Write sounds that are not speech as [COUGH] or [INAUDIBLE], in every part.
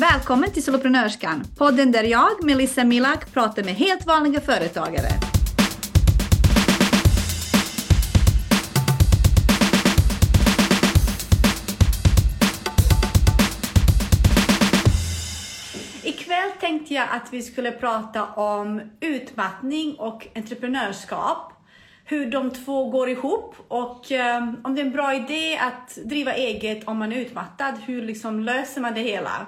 Välkommen till Soloprenörskan, podden där jag, Melissa Milak, pratar med helt vanliga företagare. Ikväll tänkte jag att vi skulle prata om utmattning och entreprenörskap. Hur de två går ihop och um, om det är en bra idé att driva eget om man är utmattad. Hur liksom löser man det hela?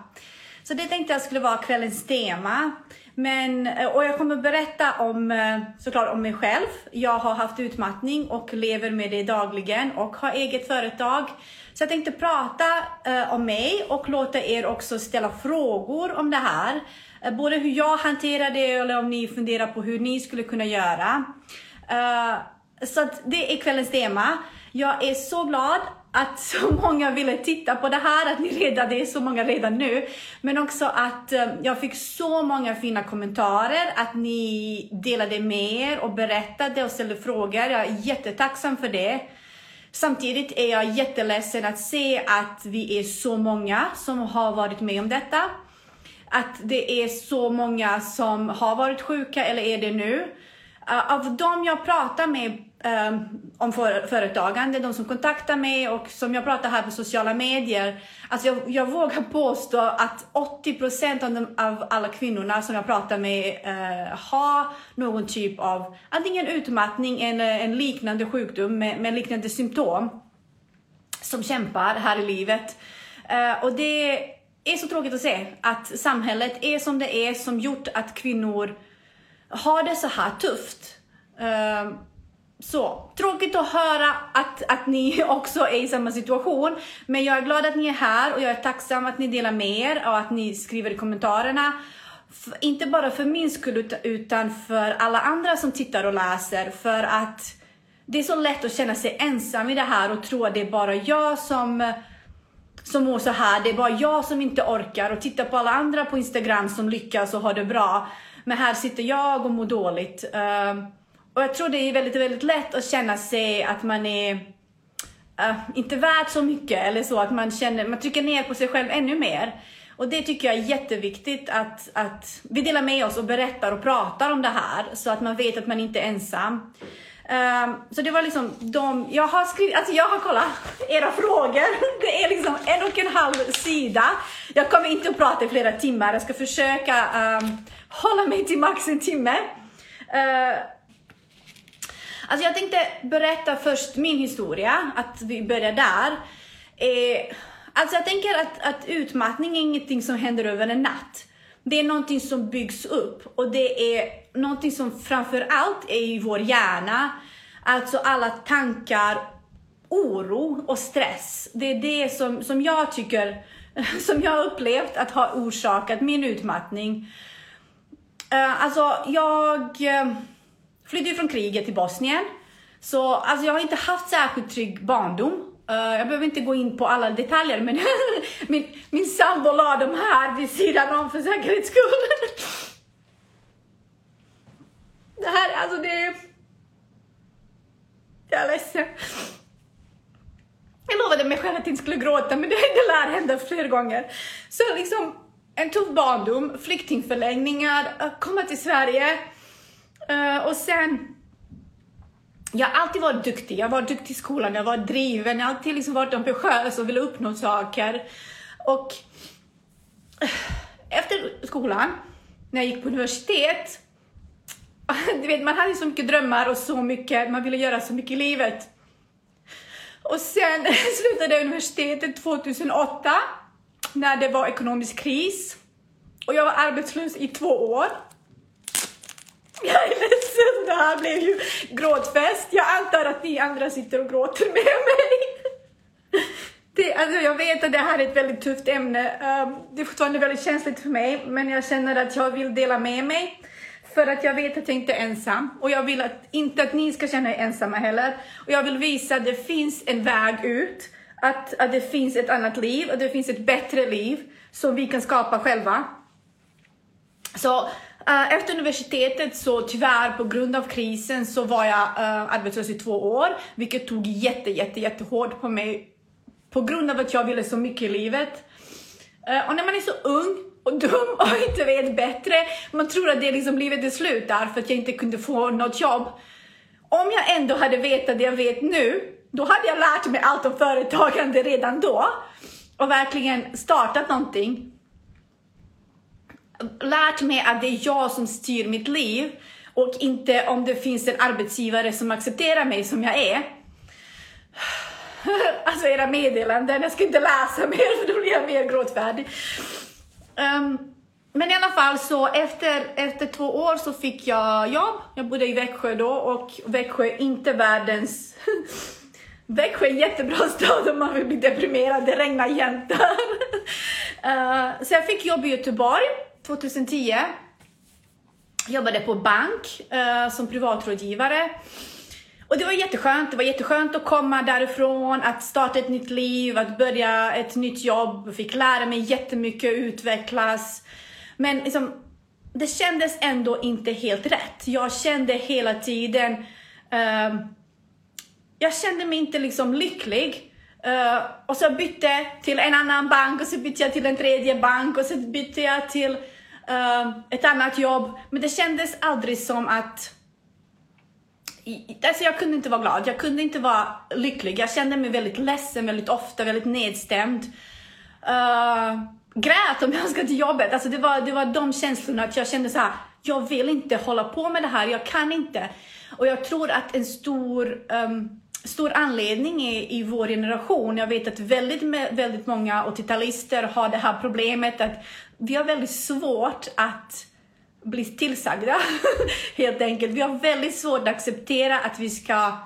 Så det tänkte jag skulle vara kvällens tema. Men, eh, och jag kommer berätta om, eh, såklart om mig själv. Jag har haft utmattning och lever med det dagligen och har eget företag. Så jag tänkte prata eh, om mig och låta er också ställa frågor om det här. Eh, både hur jag hanterar det eller om ni funderar på hur ni skulle kunna göra. Eh, så att det är kvällens tema. Jag är så glad att så många ville titta på det här, att ni redan, det är så många redan nu. Men också att eh, jag fick så många fina kommentarer, att ni delade med er och berättade och ställde frågor. Jag är jättetacksam för det. Samtidigt är jag jätteledsen att se att vi är så många som har varit med om detta. Att det är så många som har varit sjuka eller är det nu. Eh, av de jag pratar med um, om för, företagande, de som kontaktar mig och som jag pratar här på sociala medier. Alltså jag, jag vågar påstå att 80 procent av, de, av alla kvinnorna som jag pratar med uh, har någon typ av antingen utmattning eller en liknande sjukdom med, med liknande symptom som kämpar här i livet. Uh, och det är så tråkigt att se att samhället är som det är som gjort att kvinnor har det så här tufft. Uh, så tråkigt att höra att, att ni [LAUGHS] också är i samma situation. Men jag är glad att ni är här och jag är tacksam att ni delar med er och att ni skriver i kommentarerna. F inte bara för min skull utan för alla andra som tittar och läser. För att det är så lätt att känna sig ensam i det här och tro att det är bara jag som som mår så här. Det är bara jag som inte orkar och titta på alla andra på Instagram som lyckas och har det bra. Men här sitter jag och mår dåligt. Uh, och jag tror det är väldigt, väldigt lätt att känna sig att man är uh, inte värd så mycket eller så att man känner, man trycker ner på sig själv ännu mer. Och det tycker jag är jätteviktigt att, att vi delar med oss och berättar och pratar om det här så att man vet att man inte är ensam. Um, så det var liksom de, jag har skrivit, alltså jag har kollat era frågor. [LAUGHS] Det är liksom en och en halv sida. Jag kommer inte att prata i flera timmar, jag ska försöka um, hålla mig till max en timme. Uh, alltså jag tänkte berätta först min historia, att vi börjar där. Eh, alltså jag tänker att, att utmattning är ingenting som händer över en natt. Det är någonting som byggs upp och det är någonting som framför allt är i vår hjärna. Alltså alla tankar, oro och stress. Det är det som, som jag tycker, [LAUGHS] som jag har upplevt att ha orsakat min utmattning. Uh, alltså jag eh, flydde från kriget till Bosnien. Så alltså, jag har inte haft särskilt trygg barndom. Uh, jag behöver inte gå in på alla detaljer, men [LAUGHS] min, min sambo la dem här vid sidan om för säkerhets skull. det här, alltså det... Jag är ledsen. Jag lovade mig själv att jag inte skulle gråta, men det, det lär hända fler gånger. Så liksom, en tuff barndom, flyktingförläggningar, komma till Sverige uh, och sen jag har alltid varit duktig. Jag var duktig i skolan, jag var driven, jag har alltid liksom varit ambitiös och ville uppnå saker. Och eh, efter skolan, när jag gick på universitet, [LAUGHS] du vet, man hade så mycket drömmar och så mycket, man ville göra så mycket i livet. Och sen [LAUGHS] slutade jag universitetet 2008, när det var ekonomisk kris. Och jag var arbetslös i två år. Jag är ledsen, det här blev ju gråtfest. Jag antar att ni andra sitter och gråter med mig. Det, alltså jag vet att det här är ett väldigt tufft ämne. Ehm, det är fortfarande väldigt känsligt för mig, men jag känner att jag vill dela med mig. För att jag vet att jag inte är ensam och jag vill att, inte att ni ska känna er ensamma heller. Och jag vill visa att det finns en väg ut, att, att det finns ett annat liv, att det finns ett bättre liv som vi kan skapa själva. Så Uh, efter universitetet så tyvärr på grund av krisen så var jag uh, arbetslös i två år, vilket tog jätte, jätte, jättehårt på mig på grund av att jag ville så mycket i livet. Uh, och när man är så ung och dum och [LAUGHS] inte vet bättre, man tror att det är liksom livet är slut där för att jag inte kunde få något jobb. Om jag ändå hade vetat det jag vet nu, då hade jag lärt mig allt om företagande redan då och verkligen startat någonting. Lärt mig att det är jag som styr mitt liv och inte om det finns en arbetsgivare som accepterar mig som jag är. [SIGHS] Alltså era meddelanden, jag ska inte läsa mer för då blir jag mer gråtfärdig. Um, men i alla fall så efter, efter två år så fick jag jobb. Jag bodde i Växjö då och Växjö är inte världens... [LAUGHS] Växjö är en jättebra stad om man vill bli deprimerad, det regnar jämt där. Uh, [LAUGHS] så jag fick jobb i Göteborg 2010. Jobbade på bank eh, som privatrådgivare. Och det var jätteskönt. Det var jätteskönt att komma därifrån, att starta ett nytt liv, att börja ett nytt jobb. Fick lära mig jättemycket, utvecklas. Men liksom, det kändes ändå inte helt rätt. Jag kände hela tiden, Eh, jag kände mig inte liksom lycklig. Uh, och så bytte jag till en annan bank och så bytte jag till en tredje bank och så bytte jag till uh, Ehm, ett annat jobb. Men det kändes aldrig som att Alltså jag kunde inte vara glad, jag kunde inte vara lycklig. Jag kände mig väldigt ledsen väldigt ofta, väldigt nedstämd. Uh, grät om jag ska till jobbet. Alltså det, var, det var de känslorna att jag kände så här, jag vill inte hålla på med det här, jag kan inte. Och jag tror att en stor, um, stor anledning är i vår generation, jag vet att väldigt, väldigt många 80-talister har det här problemet att vi har väldigt svårt att bli tillsagda, [LAUGHS] helt enkelt. Vi har väldigt svårt att acceptera att vi ska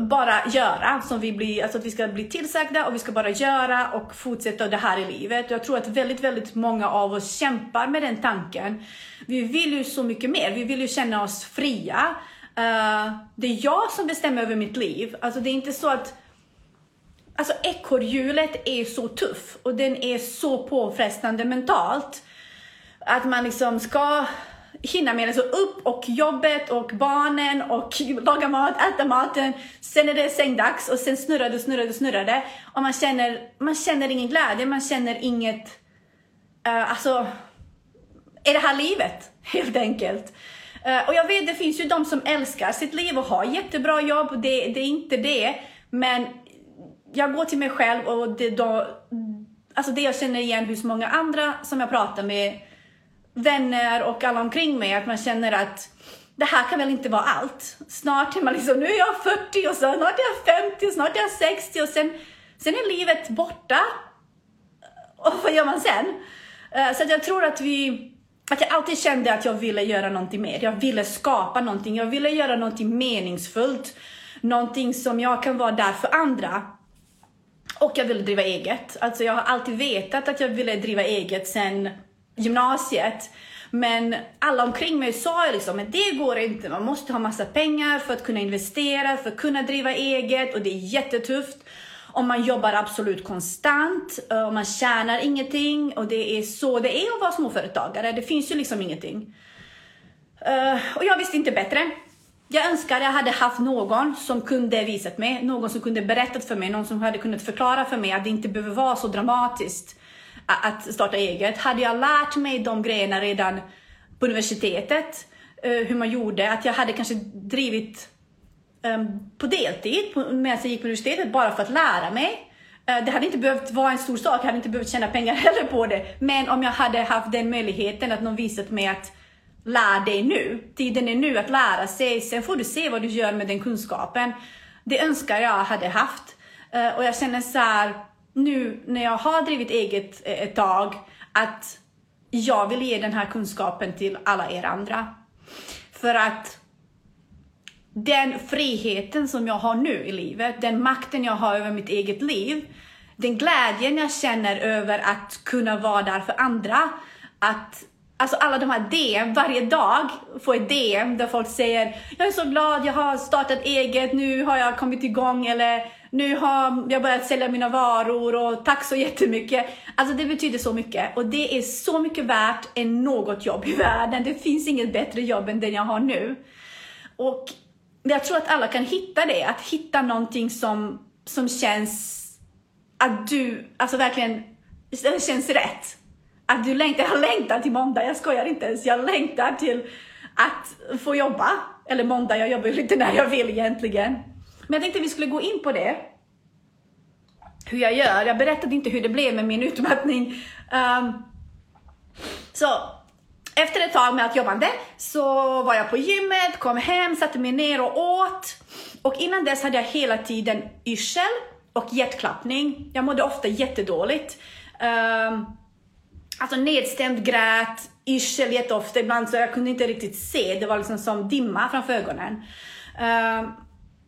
bara göra som vi blir, alltså att vi ska bli tillsagda och vi ska bara göra och fortsätta det här i livet. Jag tror att väldigt, väldigt många av oss kämpar med den tanken. Vi vill ju så mycket mer, vi vill ju känna oss fria. Uh, det är jag som bestämmer över mitt liv. Alltså det är inte så att Alltså ekorrhjulet är så tuff och den är så påfrestande mentalt att man liksom ska hinna med alltså upp och jobbet och barnen och laga mat, äta maten. Sen är det sängdags och sen snurrar det, snurrar det, snurrar det. Och man känner, man känner ingen glädje, man känner inget, uh, alltså, är det här livet? [LAUGHS] Helt enkelt. Uh, och jag vet, det finns ju de som älskar sitt liv och har jättebra jobb, det, det är inte det. Men jag går till mig själv och det, då, alltså det jag känner igen hos många andra som jag pratar med vänner och alla omkring mig att man känner att det här kan väl inte vara allt. Snart är man liksom, nu är jag 40 och så, snart är jag 50 och snart är jag 60 och sen, sen är livet borta. Och vad gör man sen? Eh, så jag tror att vi, att jag alltid kände att jag ville göra någonting mer. Jag ville skapa någonting, jag ville göra någonting meningsfullt. Någonting som jag kan vara där för andra. Och jag ville driva eget. Alltså jag har alltid vetat att jag ville driva eget sen gymnasiet. Men alla omkring mig sa liksom att det går inte, man måste ha massa pengar för att kunna investera, för att kunna driva eget och det är jättetufft. Om man jobbar absolut konstant eh, och man tjänar ingenting och det är så det är att vara småföretagare. Det finns ju liksom ingenting. Eh, och jag visste inte bättre. Jag önskar jag hade haft någon som kunde visat mig, någon som kunde berättat för mig, någon som hade kunnat förklara för mig att det inte behöver vara så dramatiskt att starta eget. Hade jag lärt mig de grejerna redan på universitetet, eh, hur man gjorde, att jag hade kanske drivit ehm, på deltid medan jag gick på universitetet bara för att lära mig. Eh, det hade inte behövt vara en stor sak, jag hade inte behövt tjäna pengar [LAUGHS] heller på det. Men om jag hade haft den möjligheten att någon visat mig att lär dig nu, tiden är nu att lära sig, sen får du se vad du gör med den kunskapen. Det önskar jag hade haft. Eh, och jag känner så här, nu när jag har drivit eget eh, ett tag att jag vill ge den här kunskapen till alla er andra. För att den friheten som jag har nu i livet, den makten jag har över mitt eget liv, den glädjen jag känner över att kunna vara där för andra, att Alltså alla de här DM, varje dag får ett DM där folk säger Jag är så glad, jag har startat eget, nu har jag kommit igång eller nu har jag börjat sälja mina varor och tack så jättemycket. Alltså det betyder så mycket och det är så mycket värt än något jobb i världen. Det finns inget bättre jobb än den jag har nu. Och jag tror att alla kan hitta det, att hitta någonting som, som känns att du alltså verkligen det känns rätt. Att du längtar, jag längtar till måndag, jag skojar inte ens. Jag längtar till att få jobba. Eller måndag, jag jobbar ju lite när jag vill egentligen. Men jag tänkte vi skulle gå in på det. Hur jag gör. Jag berättade inte hur det blev med min utmattning. Um, så efter ett tag med att jobbande så var jag på gymmet, kom hem, satte mig ner och åt. Och innan dess hade jag hela tiden yrsel och hjärtklappning. Jag mådde ofta jättedåligt. Um, alltså nedstämd, grät, yrsel jätteofta. Ibland så jag kunde inte riktigt se. Det var liksom som dimma framför ögonen. Eh,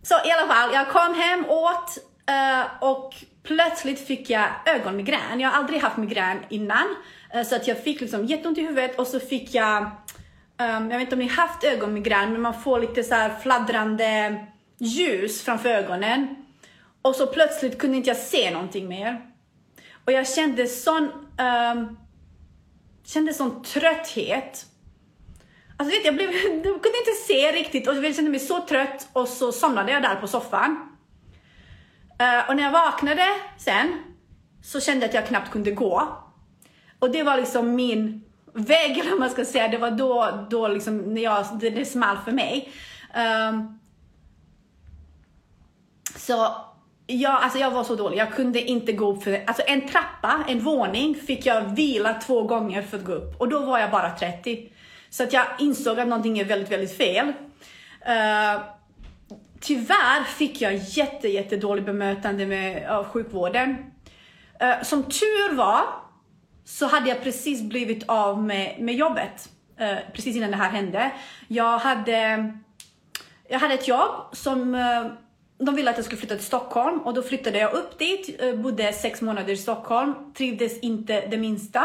så i alla fall, jag kom hem, åt uh, och plötsligt fick jag ögonmigrän. Jag har aldrig haft migrän innan. Uh, så att jag fick liksom jätteont i huvudet och så fick jag, um, jag vet inte om ni haft ögonmigrän, men man får lite så här fladdrande ljus framför ögonen. Och så plötsligt kunde inte jag se någonting mer. Och jag kände sån, um, kände sån trötthet. Alltså vet jag, blev, [LAUGHS] jag kunde inte se riktigt och jag kände mig så trött och så somnade jag där på soffan. Uh, och när jag vaknade sen så kände jag att jag knappt kunde gå. Och det var liksom min vägg, [LAUGHS] eller man ska säga. Det var då, då liksom när jag, det, det small för mig. Um, så Ja, alltså jag var så dålig. Jag kunde inte gå upp för... Alltså en trappa, en våning, fick jag vila två gånger för att gå upp. Och då var jag bara 30. Så att jag insåg att någonting är väldigt, väldigt fel. Uh, tyvärr fick jag jätte, jätte dåligt bemötande med, av sjukvården. Uh, som tur var så hade jag precis blivit av med, med jobbet. Uh, precis innan det här hände. Jag hade, jag hade ett jobb som de ville att jag skulle flytta till Stockholm och då flyttade jag upp dit, eh, bodde sex månader i Stockholm, trivdes inte det minsta.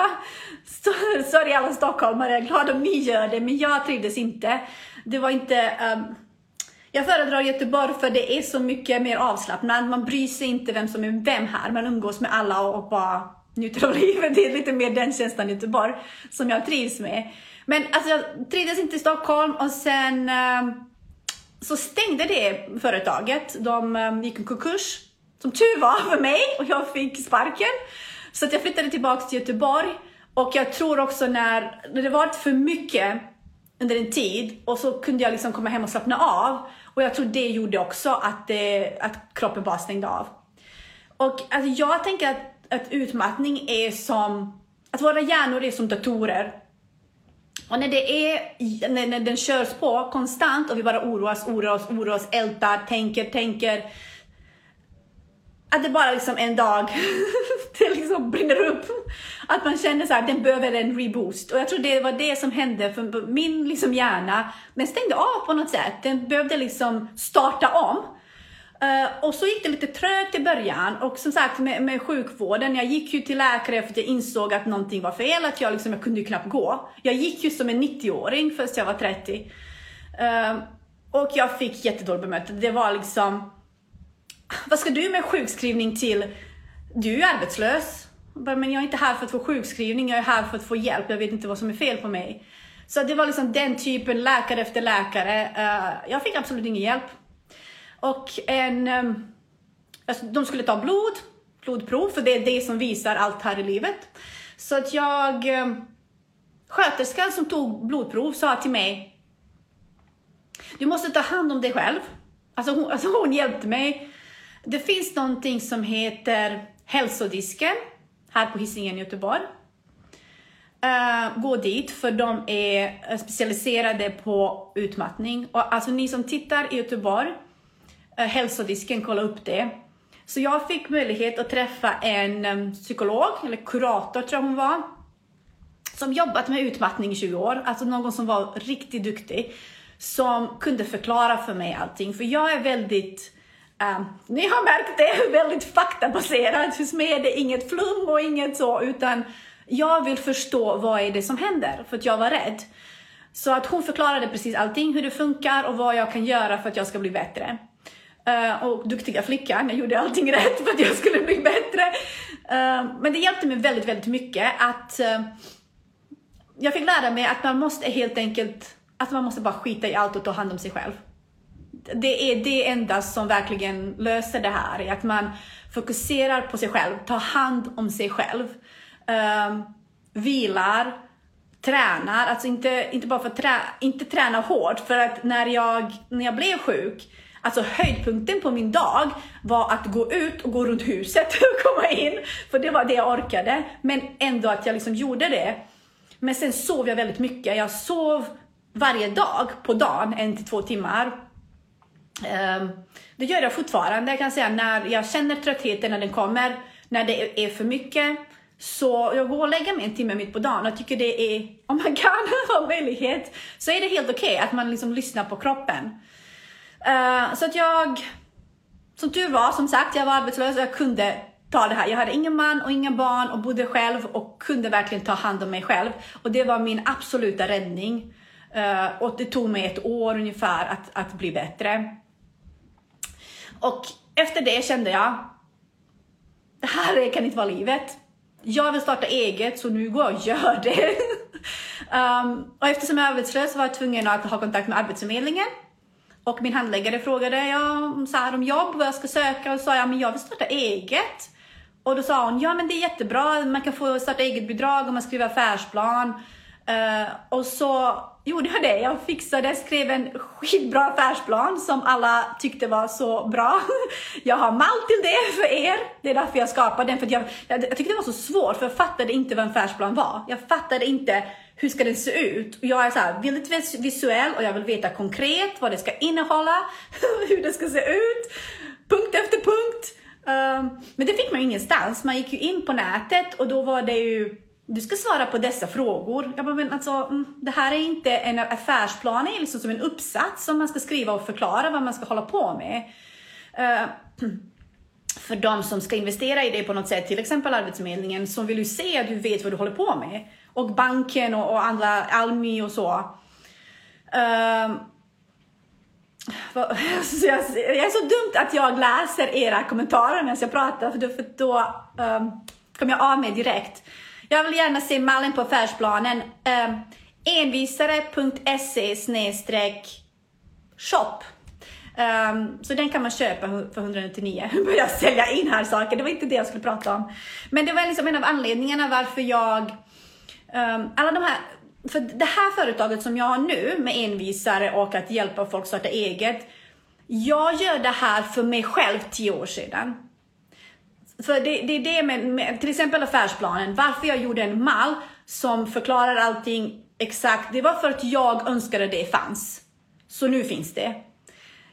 [LAUGHS] Sorry alla stockholmare, jag är glad om ni gör det, men jag trivdes inte. Det var inte... Um, jag föredrar Göteborg för det är så mycket mer avslappnat. Man bryr sig inte vem som är vem här. Man umgås med alla och, bara njuter av [LAUGHS] livet. Det är lite mer den känslan i Göteborg som jag trivs med. Men alltså jag trivdes inte i Stockholm och sen um, så stängde det företaget. De um, gick i konkurs. Som tur var för mig och jag fick sparken. Så att jag flyttade tillbaka till Göteborg. Och jag tror också när, när det varit för mycket under en tid och så kunde jag liksom komma hem och slappna av. Och jag tror det gjorde också att, det, att kroppen bara stängde av. Och alltså, jag tänker att, att utmattning är som, att våra hjärnor är som datorer. Och när, det är, när, när den körs på konstant och vi bara oroas, oroas, oroas, ältar, tänker, tänker. Att det bara liksom en dag, [LAUGHS] det liksom brinner upp. Att man känner så här, den behöver en reboost. Och jag tror det var det som hände för min liksom hjärna. Den stängde av på något sätt. Den behövde liksom starta om. Uh, och så gick det lite trögt i början och som sagt med, med sjukvården, jag gick ju till läkare för att jag insåg att någonting var fel, att jag, liksom, jag kunde ju knappt gå. Jag gick ju som en 90-åring först jag var 30. Uh, eh, och jag fick jättedåligt bemötande. Det var liksom, vad ska du med sjukskrivning till? Du är ju arbetslös. Men jag är inte här för att få sjukskrivning, jag är här för att få hjälp. Jag vet inte vad som är fel på mig. Så det var liksom den typen, läkare efter läkare. Uh, jag fick absolut ingen hjälp. Och en, ehm, alltså, de skulle ta blod, blodprov, för det är det som visar allt här i livet. Så att jag, ehm, sköterskan som tog blodprov sa till mig, du måste ta hand om dig själv. Alltså hon, alltså hon hjälpte mig. Det finns någonting som heter hälsodisken här på Hisingen i Göteborg. Uh, gå dit för de är specialiserade på utmattning. Och alltså ni som tittar i Göteborg, Eh, hälsodisken kolla upp det. Så jag fick möjlighet att träffa en psykolog, eller kurator tror jag hon var, som jobbat med utmattning i 20 år, alltså någon som var riktigt duktig, som kunde förklara för mig allting. För jag är väldigt, um, ni har märkt det, [LAUGHS] väldigt faktabaserad. Hos mig är det inget flum och inget så, utan jag vill förstå vad är det som händer, för att jag var rädd. Så att hon förklarade precis allting, hur det funkar och vad jag kan göra för att jag ska bli bättre. Uh, och duktiga flickan, jag gjorde allting rätt för att jag skulle bli bättre. Uh, men det hjälpte mig väldigt, väldigt mycket att uh, jag fick lära mig att man måste helt enkelt, att man måste bara skita i allt och ta hand om sig själv. Det är det enda som verkligen löser det här, att man fokuserar på sig själv, tar hand om sig själv. um, vilar, tränar, alltså inte, inte bara för att trä, inte träna hårt, för att när jag, när jag blev sjuk, alltså höjdpunkten på min dag var att gå ut och gå runt huset [LAUGHS] och komma in, för det var det jag orkade, men ändå att jag liksom gjorde det. Men sen sov jag väldigt mycket, jag sov varje dag på dagen, en till två timmar. Ehm, det gör jag fortfarande, jag kan säga när jag känner tröttheten när den kommer, när det är för mycket, så jag går och lägger mig en timme mitt på dagen och tycker det är, oh om man [LAUGHS] kan ha möjlighet, så är det helt okej okay att man liksom lyssnar på kroppen. Uh, så att jag, som tur var, som sagt, jag var arbetslös och jag kunde ta det här. Jag hade ingen man och inga barn och bodde själv och kunde verkligen ta hand om mig själv. Och det var min absoluta räddning. Uh, och det tog mig ett år ungefär att, att bli bättre. Och efter det kände jag, det här kan inte vara livet jag vill starta eget så nu går jag och gör det. um, [LAUGHS] och eftersom jag är arbetslös var jag tvungen att ha kontakt med Arbetsförmedlingen. Och min handläggare frågade ja, så här, om jobb, vad jag ska söka och sa jag, men jag vill starta eget. Och då sa hon, ja men det är jättebra, man kan få starta eget bidrag om man skriver affärsplan. Uh, och så gjorde jag det. Jag fixade, skrev en skitbra affärsplan som alla tyckte var så bra. [LAUGHS] Jag har mall till det för er. Det är därför jag skapade den. För jag, jag, jag tyckte det var så svårt för jag fattade inte vad en affärsplan var. Jag fattade inte hur ska den se ut? Jag är så här, väldigt visuell och jag vill veta konkret vad det ska innehålla, [LAUGHS] hur det ska se ut, punkt efter punkt. Um, men det fick man ju ingenstans. Man gick ju in på nätet och då var det ju du ska svara på dessa frågor. Jag bara, men alltså, mm, det här är inte en affärsplan, det är liksom som en uppsats som man ska skriva och förklara vad man ska hålla på med. Uh, [CLEARS THROAT] för de som ska investera i det på något sätt, till exempel Arbetsförmedlingen, som vill ju se att du vet vad du håller på med. Och banken och, och andra, Almi och så. Uh, [LAUGHS] jag är så dumt att jag läser era kommentarer medan jag pratar, för då, för då um, kommer jag av mig direkt. Jag vill gärna se mallen på affärsplanen. Ehm, um, envisare.se shop. Um, så den kan man köpa för 199. Nu började jag sälja in här saker. Det var inte det jag skulle prata om. Men det var liksom en av anledningarna varför jag... Um, alla de här... För det här företaget som jag har nu med envisare och att hjälpa folk starta eget. Jag gör det här för mig själv tio år sedan. För det, det är det med, med, till exempel affärsplanen, varför jag gjorde en mall som förklarar allting exakt, det var för att jag önskade det fanns. Så nu finns det.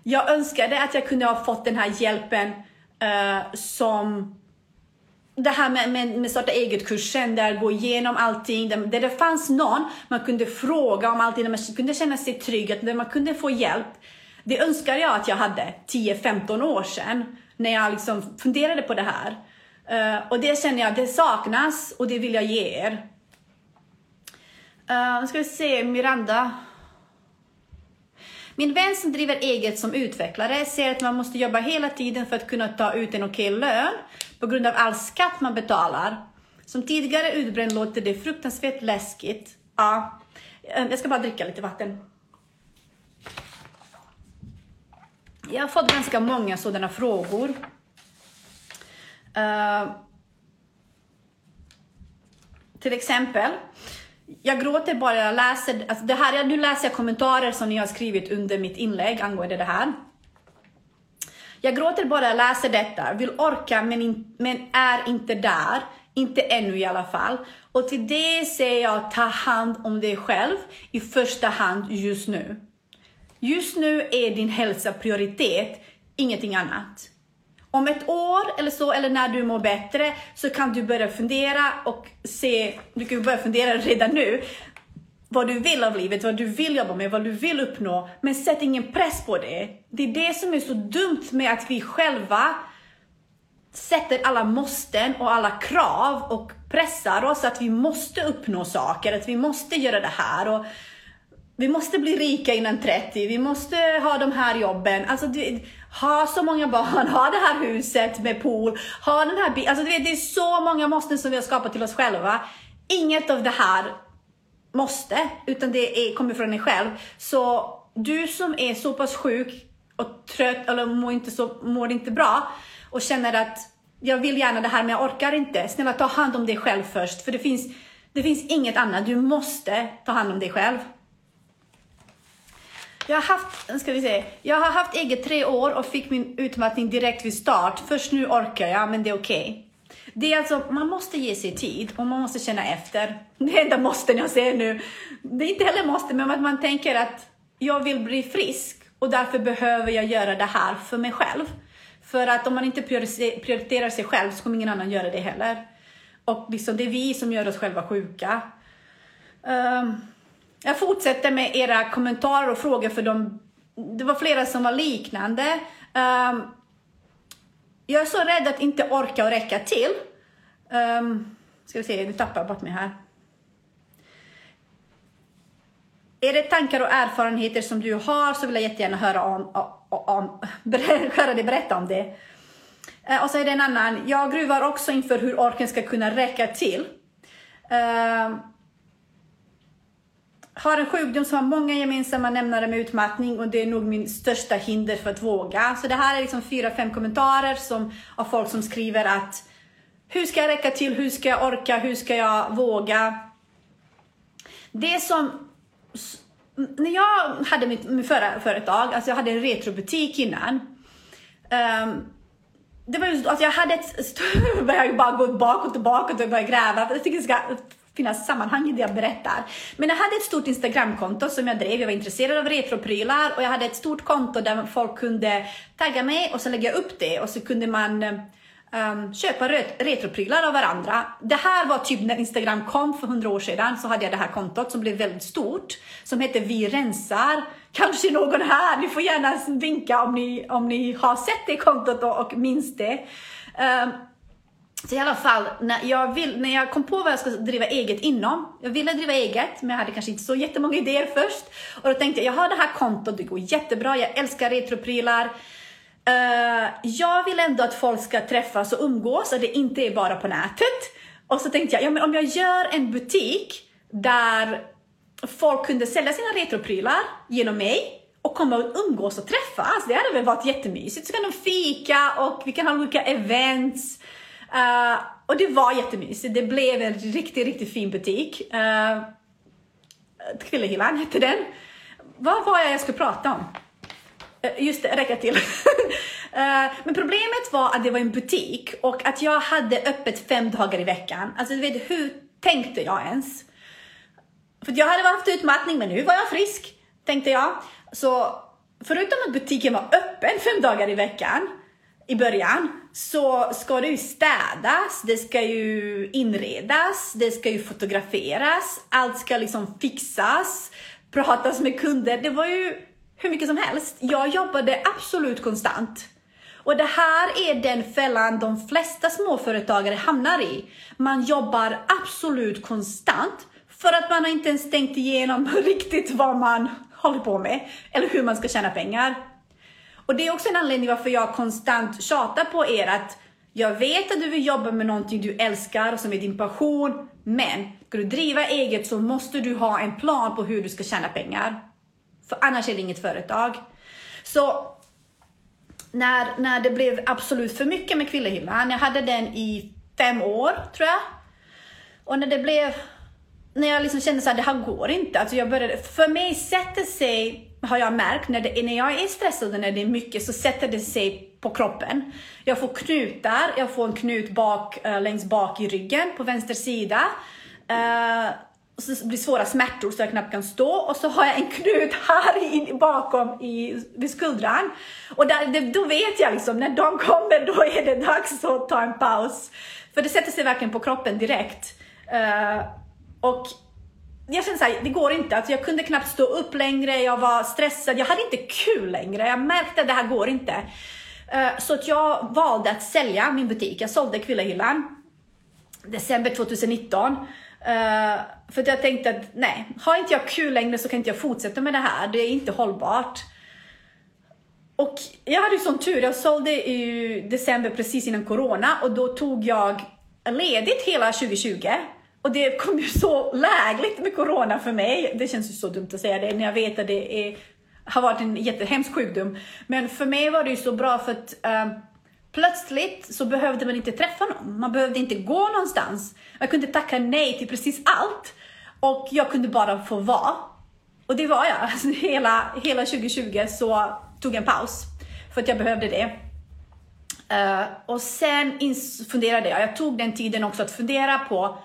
Jag önskade att jag kunde ha fått den här hjälpen uh, som det här med, med, med starta eget-kursen, där gå igenom allting, där, där det fanns någon man kunde fråga om allting, där man kunde känna sig trygg, där man kunde få hjälp. Det önskar jag att jag hade 10-15 år sedan när jag liksom funderade på det här. Uh, och det känner jag, det saknas och det vill jag ge er. Uh, nu ska vi se, Miranda. Min vän som driver eget som utvecklare säger att man måste jobba hela tiden för att kunna ta ut en okej lön på grund av all skatt man betalar. Som tidigare utbränd låter det fruktansvärt läskigt. Ja, eh, jag ska bara dricka lite vatten. Jag har fått ganska många sådana frågor. Uh, till exempel, jag gråter bara jag läser, alltså det här, nu läser jag kommentarer som ni har skrivit under mitt inlägg angående det här. Jag gråter bara jag läser detta, vill orka men, in, men är inte där, inte ännu i alla fall. Och till det säger jag, ta hand om dig själv i första hand just nu. Just nu är din hälsa prioritet, ingenting annat. Om ett år eller så, eller när du mår bättre, så kan du börja fundera och se, du kan börja fundera redan nu, vad du vill av livet, vad du vill jobba med, vad du vill uppnå. Men sätt ingen press på det. Det är det som är så dumt med att vi själva sätter alla måsten och alla krav och pressar oss att vi måste uppnå saker, att vi måste göra det här. Och vi måste bli rika innan 30, vi måste ha de här jobben, alltså du, ha så många barn, ha det här huset med pool, ha den här bilen. Alltså du vet, det är så många måsten som vi har skapat till oss själva. Inget av det här måste, utan det är, kommer från dig själv. Så du som är så pass sjuk och trött eller mår inte, så, mår inte bra och känner att jag vill gärna det här men jag orkar inte. Snälla ta hand om dig själv först, för det finns, det finns inget annat. Du måste ta hand om dig själv. Jag har haft, ska vi se, jag har haft eget tre år och fick min utmattning direkt vid start. Först nu orkar jag, men det är okej. Okay. Det är alltså, man måste ge sig tid och man måste känna efter. Det enda måste jag säger nu. Det är inte heller måste, men att man tänker att jag vill bli frisk och därför behöver jag göra det här för mig själv. För att om man inte prioriterar sig själv så kommer ingen annan göra det heller. Och liksom, det är vi som gör oss själva sjuka. Um, jag fortsätter med era kommentarer och frågor för de, det var flera som var liknande. Um, jag är så rädd att inte orka och räcka till. Um, ska vi se, nu tappar jag bort mig här. Är det tankar och erfarenheter som du har så vill jag jättegärna höra om, om, om [LAUGHS] höra dig berätta om det. Uh, och så är det en annan. Jag gruvar också inför hur orken ska kunna räcka till. Uh, har en sjukdom som har många gemensamma nämnare med utmattning och det är nog min största hinder för att våga. Så det här är liksom fyra, fem kommentarer som, av folk som skriver att hur ska jag räcka till? Hur ska jag orka? Hur ska jag våga? Det som när jag hade mitt, mitt förra företag, alltså jag hade en retrobutik innan. Um, det var just, alltså jag hade ett, [LAUGHS] Jag började bara gå bakåt och bakåt och börja gräva. Jag tycker det ska finnas sammanhang i det jag berättar. Men jag hade ett stort Instagramkonto som jag drev. Jag var intresserad av retroprylar och jag hade ett stort konto där folk kunde tagga mig och så lägga upp det och så kunde man um, köpa retroprylar av varandra. Det här var typ när Instagram kom för hundra år sedan så hade jag det här kontot som blev väldigt stort som heter Vi rensar. Kanske någon här, ni får gärna vinka om ni, om ni har sett det kontot och, och minns det. Um, så i alla fall, när jag, vill, när jag kom på vad jag ska driva eget inom, jag ville driva eget, men jag hade kanske inte så jättemånga idéer först. Och då tänkte jag, jag har det här kontot, det går jättebra, jag älskar retroprylar. Uh, jag vill ändå att folk ska träffas och umgås, att det inte är bara på nätet. Och så tänkte jag, ja, men om jag gör en butik där folk kunde sälja sina retroprylar genom mig och komma och umgås och träffas, det hade väl varit jättemysigt. Så kan de fika och vi kan ha olika events. Uh, och det var jättemysigt. Det blev en riktigt, riktigt fin butik. Eh, uh, Kvillehyllan hette den. Vad var jag jag skulle prata om? Uh, just det, räcka till. uh, [LAUGHS] men problemet var att det var en butik och att jag hade öppet fem dagar i veckan. Alltså du vet, hur tänkte jag ens? För jag hade haft utmattning, men nu var jag frisk, tänkte jag. Så förutom att butiken var öppen fem dagar i veckan i början så ska det ju städas, det ska ju inredas, det ska ju fotograferas, allt ska liksom fixas, pratas med kunder. Det var ju hur mycket som helst. Jag jobbade absolut konstant. Och det här är den fällan de flesta småföretagare hamnar i. Man jobbar absolut konstant för att man har inte ens tänkt igenom [LAUGHS] riktigt vad man håller på med eller hur man ska tjäna pengar. Och det är också en anledning varför jag konstant tjatar på er att jag vet att du vill jobba med någonting du älskar och som är din passion, men ska du driva eget så måste du ha en plan på hur du ska tjäna pengar. För annars är det inget företag. Så när, när det blev absolut för mycket med Kvillehyllan, jag hade den i fem år tror jag. Och när det blev, när jag liksom kände att det här går inte. Alltså jag började, för mig sätter sig har jag märkt, när, det, när jag är stressad och när det är mycket så sätter det sig på kroppen. Jag får knutar, jag får en knut bak, äh, längst bak i ryggen på vänster sida. Äh, så det blir svåra smärtor så jag knappt kan stå och så har jag en knut [LAUGHS] här in, bakom i, vid skuldran. Och där, det, då vet jag liksom, när de kommer då är det dags att ta en paus. För det sätter sig verkligen på kroppen direkt. Uh, och jag kände såhär, det går inte. Alltså jag kunde knappt stå upp längre, jag var stressad, jag hade inte kul längre. Jag märkte att det här går inte. Eh, så att jag valde att sälja min butik. Jag sålde Kvillahyllan december 2019. Uh, eh, för att jag tänkte att nej, har inte jag kul längre så kan inte jag fortsätta med det här. Det är inte hållbart. Och jag hade ju sån tur, jag sålde i december precis innan corona och då tog jag ledigt hela 2020 och det kom ju så lägligt med corona för mig. Det känns ju så dumt att säga det när jag vet att det är, har varit en jättehemsk sjukdom. Men för mig var det ju så bra för att eh, plötsligt så behövde man inte träffa någon. Man behövde inte gå någonstans. Jag kunde tacka nej till precis allt. Och jag kunde bara få vara. Och det var jag. [LAUGHS] Alltså, hela, hela 2020 så tog jag en paus. För att jag behövde det. Uh, och sen funderade jag, jag tog den tiden också att fundera på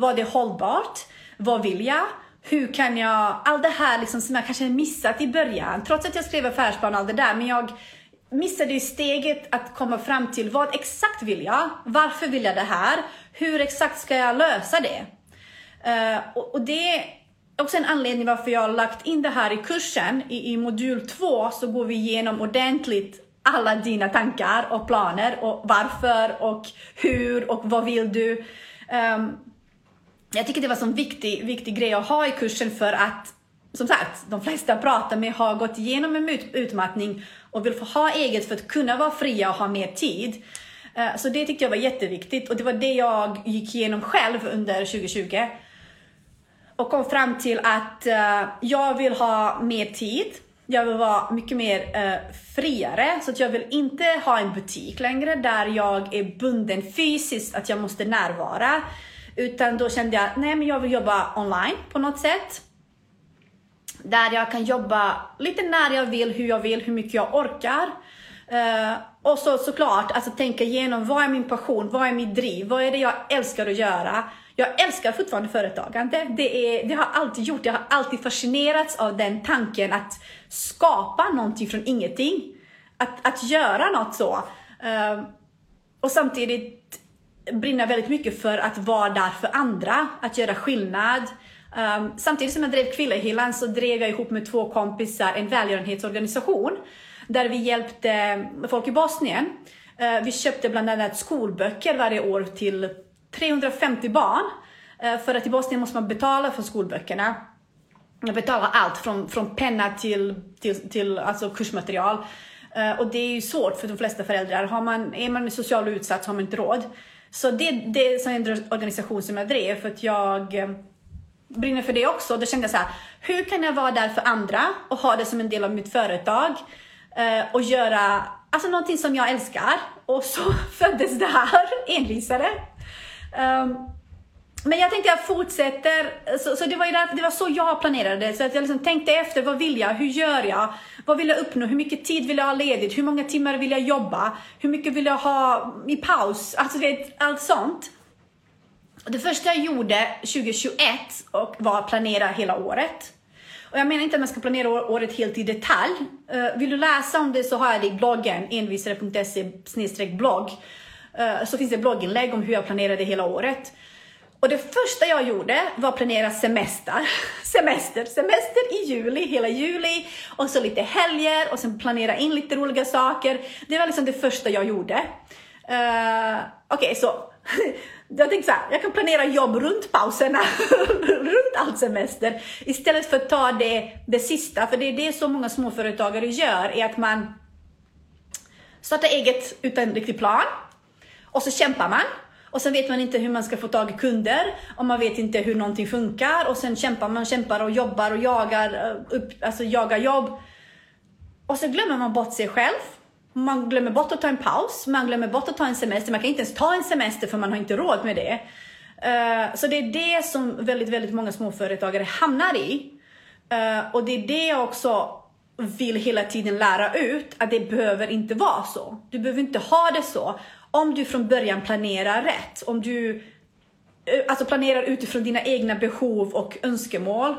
vad är hållbart? Vad vill jag? Hur kan jag, allt det här liksom som jag kanske missat i början, trots att jag skrev affärsplan och allt det där, men jag missade ju steget att komma fram till vad exakt vill jag? Varför vill jag det här? Hur exakt ska jag lösa det? Uh, och, och, det är också en anledning varför jag har lagt in det här i kursen. I, i modul 2 så går vi igenom ordentligt alla dina tankar och planer och varför och hur och vad vill du? Um, jag tycker det var en viktig, viktig grej att ha i kursen för att som sagt, de flesta jag pratar med har gått igenom en utmattning och vill få ha eget för att kunna vara fria och ha mer tid. Eh, så det tyckte jag var jätteviktigt och det var det jag gick igenom själv under 2020 och kom fram till att eh, jag vill ha mer tid jag vill vara mycket mer eh, friare, så att jag vill inte ha en butik längre där jag är bunden fysiskt, att jag måste närvara. Utan då kände jag, nej men jag vill jobba online på något sätt. Där jag kan jobba lite när jag vill, hur jag vill, hur mycket jag orkar. Uh, och så såklart, alltså tänka igenom vad är min passion, vad är mitt driv, vad är det jag älskar att göra? Jag älskar fortfarande företagande. Det, är, det har jag alltid gjort. Jag har alltid fascinerats av den tanken att skapa någonting från ingenting. Att, att göra något så. Uh, och samtidigt brinna väldigt mycket för att vara där för andra, att göra skillnad. Um, samtidigt som jag drev Kvillehyllan så drev jag ihop med två kompisar en välgörenhetsorganisation där vi hjälpte folk i Bosnien. Uh, vi köpte bland annat skolböcker varje år till 350 barn. Uh, för att i Bosnien måste man betala för skolböckerna. Jag betalar allt från, från penna till, till, till alltså kursmaterial. Uh, och det är ju svårt för de flesta föräldrar. Har man, är man socialt utsatt så har man inte råd. Så det, det är en organisation som jag drev för att jag eh, brinner för det också. Då kände jag så här, hur kan jag vara där för andra och ha det som en del av mitt företag eh, och göra alltså någonting som jag älskar. Och så [LAUGHS] föddes det här, envisare. Um, ehm, men jag tänkte jag fortsätter, så, så det, var ju där, det var så jag planerade. Så att jag liksom tänkte efter, vad vill jag? Hur gör jag? Vad vill jag uppnå? Hur mycket tid vill jag ha ledigt? Hur många timmar vill jag jobba? Hur mycket vill jag ha i paus? Alltså vet, allt sånt. Det första jag gjorde 2021 och var att planera hela året. Och jag menar inte att man ska planera året helt i detalj. Eh, vill du läsa om det så har jag det i bloggen, envisare.se blogg. Eh, så finns det blogginlägg om hur jag planerade hela året. Och det första jag gjorde var att planera semester. [LAUGHS] Semester, semester i juli, hela juli. Och så lite helger och sen planera in lite roliga saker. Det var liksom det första jag gjorde. Uh, Okej, okay, så [LAUGHS] jag tänkte så här, jag kan planera jobb runt pauserna, [LAUGHS] runt all semester. Istället för att ta det, det sista, för det är det som många småföretagare gör, är att man startar eget utan riktig plan. Och så kämpar man och sen vet man inte hur man ska få tag i kunder och man vet inte hur någonting funkar och sen kämpar man, kämpar och jobbar och jagar, eh, upp, alltså jagar jobb. Och så glömmer man bort sig själv. Man glömmer bort att ta en paus, man glömmer bort att ta en semester. Man kan inte ens ta en semester för man har inte råd med det. Eh, så det är det som väldigt, väldigt många småföretagare hamnar i. Eh, och det är det jag också vill hela tiden lära ut, att det behöver inte vara så. Du behöver inte ha det så om du från början planerar rätt, om du eh, alltså planerar utifrån dina egna behov och önskemål.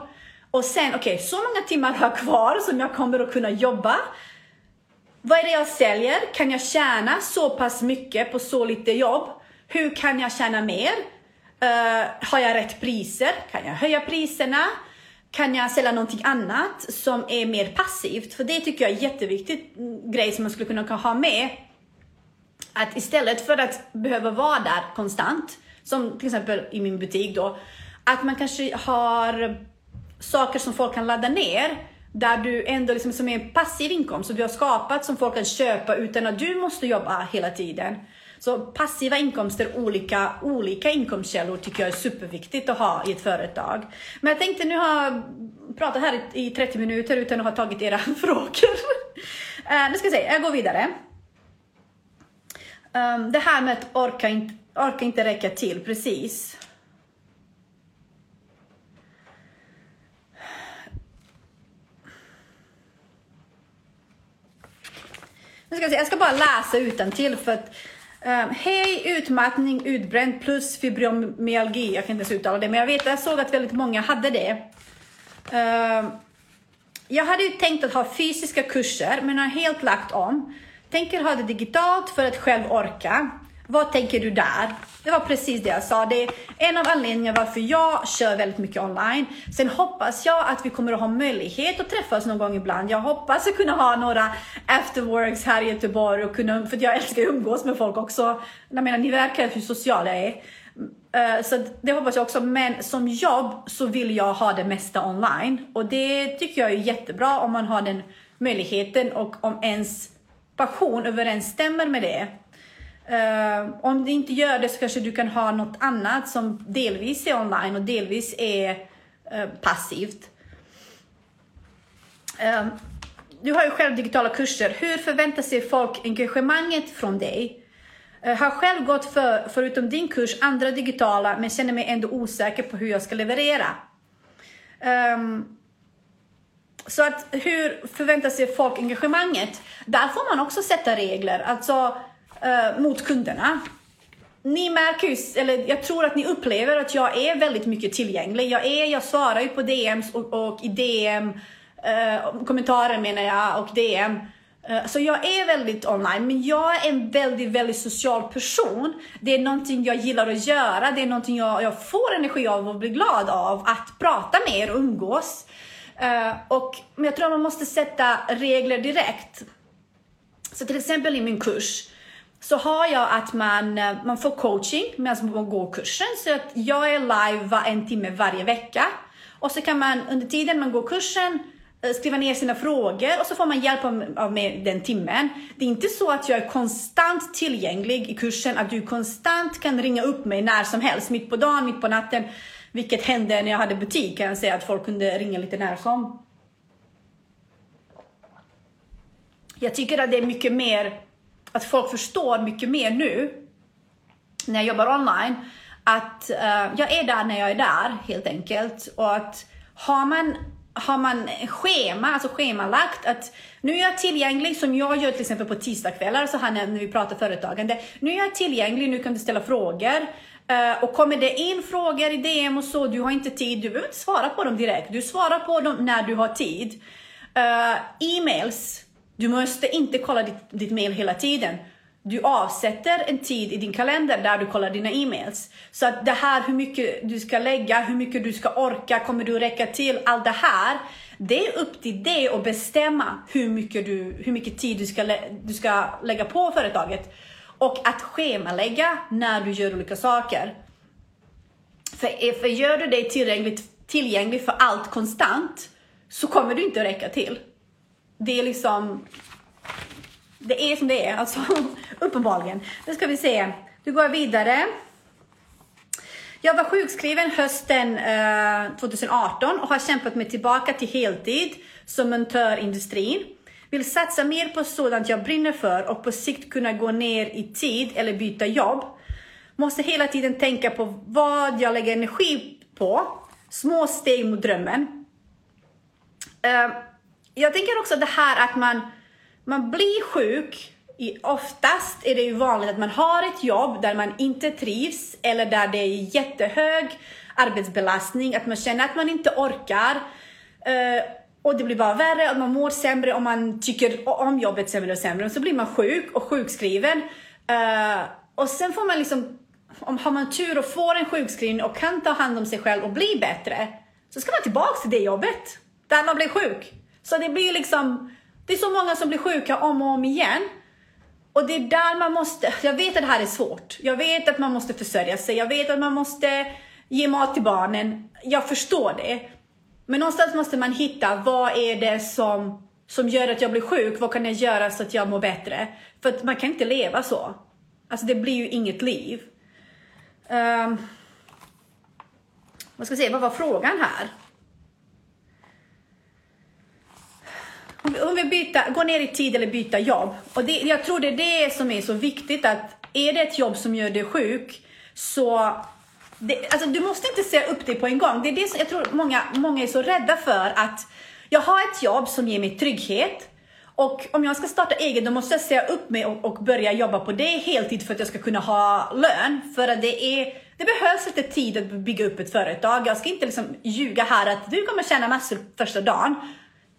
Och sen, okej, okay, så många timmar har jag kvar som jag kommer att kunna jobba. Vad är det jag säljer? Kan jag tjäna så pass mycket på så lite jobb? Hur kan jag tjäna mer? Uh, har jag rätt priser? Kan jag höja priserna? Kan jag sälja någonting annat som är mer passivt? För det tycker jag är en jätteviktig mm, grej som man skulle kunna ha med att istället för att behöva vara där konstant, som till exempel i min butik då, att man kanske har saker som folk kan ladda ner där du ändå liksom som är en passiv inkomst som du har skapat som folk kan köpa utan att du måste jobba hela tiden. Så passiva inkomster, olika, olika inkomstkällor tycker jag är superviktigt att ha i ett företag. Men jag tänkte nu har pratat här i 30 minuter utan att ha tagit era [LAUGHS] frågor. Eh, nu ska jag se, jag går vidare. Um, det här med att orka inte, orka inte räcka till, precis. Jag ska, jag ska bara läsa utan till för att um, Hej, utmattning, utbränd plus fibromyalgi. Jag kan inte ens uttala det, men jag vet, jag såg att väldigt många hade det. Um, jag hade ju tänkt att ha fysiska kurser, men har helt lagt om. Tänker ha det digitalt för att själv orka. Vad tänker du där? Det var precis det jag sa. Det är en av anledningarna varför jag kör väldigt mycket online. Sen hoppas jag att vi kommer att ha möjlighet att träffas någon gång ibland. Jag hoppas att kunna ha några afterworks här i Göteborg och kunna, för jag älskar att umgås med folk också. Jag menar, ni verkar hur social jag eh. är. Eh, så det hoppas jag också. Men som jobb så vill jag ha det mesta online. Och det tycker jag är jättebra om man har den möjligheten och om ens passion överensstämmer med det. Uh, om det inte gör det så kanske du kan ha något annat som delvis är online och delvis är uh, passivt. Uh, du har ju själv digitala kurser. Hur förväntar sig folk engagemanget från dig? har själv gått för, förutom din kurs, andra digitala men känner mig ändå osäker på hur jag ska leverera. Um, så att hur förväntar sig folk engagemanget? Där får man också sätta regler. Alltså eh, mot kunderna. Ni märker ju, eller jag tror att ni upplever att jag är väldigt mycket tillgänglig. Jag, är, jag svarar ju på DMs och, och i DM, eh, kommentarer menar jag, och DM. Eh, så jag är väldigt online, men jag är en väldigt, väldigt social person. Det är någonting jag gillar att göra, det är någonting jag, jag får energi av och blir glad av, att prata med er och umgås. Uh, och, men jag tror att man måste sätta regler direkt. Så till exempel i min kurs, så har jag att man, eh, man får coaching medan man går kursen. Så att jag är live var en timme varje vecka. Och så kan man under tiden man går kursen eh, skriva ner sina frågor och så får man hjälp av, med den timmen. Det är inte så att jag är konstant tillgänglig i kursen, att du konstant kan ringa upp mig när som helst, mitt på dagen, mitt på natten. Vilket hände när jag hade butik kan jag säga att folk kunde ringa lite när som. Jag tycker att det är mycket mer att folk förstår mycket mer nu när jag jobbar online att uh, jag är där när jag är där helt enkelt och att har man har man schema, alltså schemalagt att nu är jag tillgänglig som jag gör till exempel på tisdagskvällar så här när vi pratar företagande. Nu är jag tillgänglig, nu kan du ställa frågor. Eh, och kommer det in frågor i DM och så, du har inte tid, du behöver inte svara på dem direkt. Du svarar på dem när du har tid. Uh, e-mails, du måste inte kolla ditt, ditt mail hela tiden. Du avsätter en tid i din kalender där du kollar dina e-mails. Så att det här hur mycket du ska lägga, hur mycket du ska orka, kommer du räcka till? Allt det här, det är upp till dig att bestämma hur mycket, du, hur mycket tid du ska, du ska lägga på företaget. Och att schemalägga när du gör olika saker. För, eh, för gör du dig tillgänglig, tillgänglig för allt konstant så kommer du inte räcka till det är liksom, det är som det är, alltså [LAUGHS] uppenbarligen. Nu ska vi se, Du går vidare. Jag var sjukskriven hösten eh, 2018 och har kämpat mig tillbaka till heltid som montör i industrin. Vill satsa mer på sådant jag brinner för och på sikt kunna gå ner i tid eller byta jobb. Måste hela tiden tänka på vad jag lägger energi på. Små steg mot drömmen. Uh, jag tänker också det här att man, man blir sjuk. I, oftast är det ju vanligt att man har ett jobb där man inte trivs eller där det är jättehög arbetsbelastning, att man känner att man inte orkar. Eh, och det blir bara värre och man mår sämre och man tycker om jobbet sämre och sämre. Och så blir man sjuk och sjukskriven. Uh, och sen får man liksom, om har man tur och får en sjukskrivning och kan ta hand om sig själv och bli bättre, så ska man tillbaks till det jobbet där man blev sjuk. Så det blir liksom, det är så många som blir sjuka om och om igen. Och det är där man måste, jag vet att det här är svårt. Jag vet att man måste försörja sig. Jag vet att man måste ge mat till barnen. Jag förstår det. Men någonstans måste man hitta, vad är det som, som gör att jag blir sjuk? Vad kan jag göra så att jag mår bättre? För att man kan inte leva så. Alltså det blir ju inget liv. Um, vad ska jag säga, vad var frågan här? om vi byta, går ner i tid eller byta jobb. Och det, jag tror det är det som är så viktigt att är det ett jobb som gör dig sjuk så det, alltså, du måste inte säga upp dig på en gång. Det är det som jag tror många, många är så rädda för att jag har ett jobb som ger mig trygghet och om jag ska starta eget då måste jag säga upp mig och, och, börja jobba på det heltid för att jag ska kunna ha lön. För att det, är, det behövs lite tid att bygga upp ett företag. Jag ska inte liksom ljuga här att du kommer tjäna massor första dagen.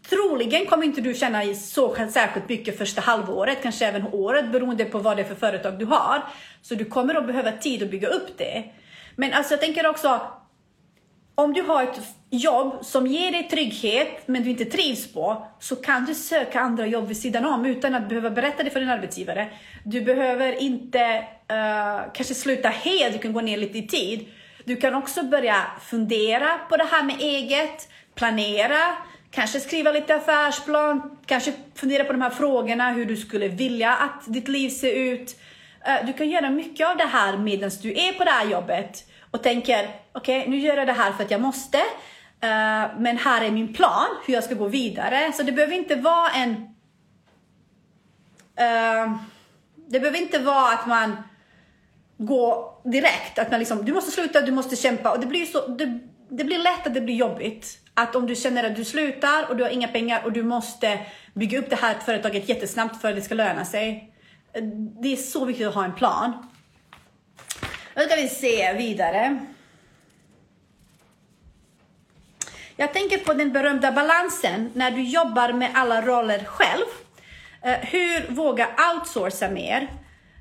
Troligen kommer inte du tjäna så särskilt mycket första halvåret, kanske även året beroende på vad det är för företag du har. Så du kommer att behöva tid att bygga upp det. Men alltså jag tänker också, om du har ett jobb som ger dig trygghet men du inte trivs på så kan du söka andra jobb vid sidan om utan att behöva berätta det för din arbetsgivare. Du behöver inte uh, kanske sluta helt, du kan gå ner lite i tid. Du kan också börja fundera på det här med eget, planera, kanske skriva lite affärsplan, kanske fundera på de här frågorna, hur du skulle vilja att ditt liv ser ut. Eh, du kan göra mycket av det här medan du är på det här jobbet och tänker, okej, okay, nu gör jag det här för att jag måste. Uh, men här är min plan, hur jag ska gå vidare. Så det behöver inte vara en... Uh, det behöver inte vara att man går direkt, att man liksom, du måste sluta, du måste kämpa. Och det blir, så, det, det blir lätt att det blir jobbigt. Att om du känner att du slutar och du har inga pengar och du måste bygga upp det här företaget jättesnabbt för att det ska löna sig. Det är så viktigt att ha en plan. Nu ska vi se vidare. Jag tänker på den berömda balansen när du jobbar med alla roller själv. Eh, hur våga outsourca mer?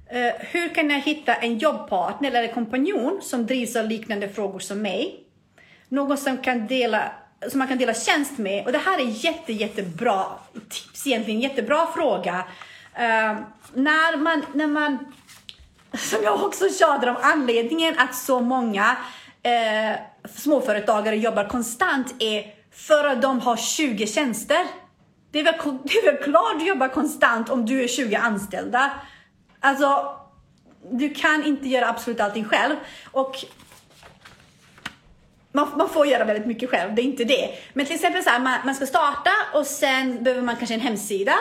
Eh, hur kan jag hitta en jobbpartner eller kompanjon som drivs av liknande frågor som mig? Någon som, kan dela, som man kan dela tjänst med. Och det här är jätte, jättebra tips, egentligen jättebra fråga. Eh, när, man, när man som jag också tjatar om, anledningen att så många eh, småföretagare jobbar konstant är för att de har 20 tjänster. Det är, väl, det är väl klart du jobbar konstant om du är 20 anställda. Alltså, du kan inte göra absolut allting själv. Och man, man, får göra väldigt mycket själv, det är inte det. Men till exempel så här, man, man ska starta och sen behöver man kanske en hemsida.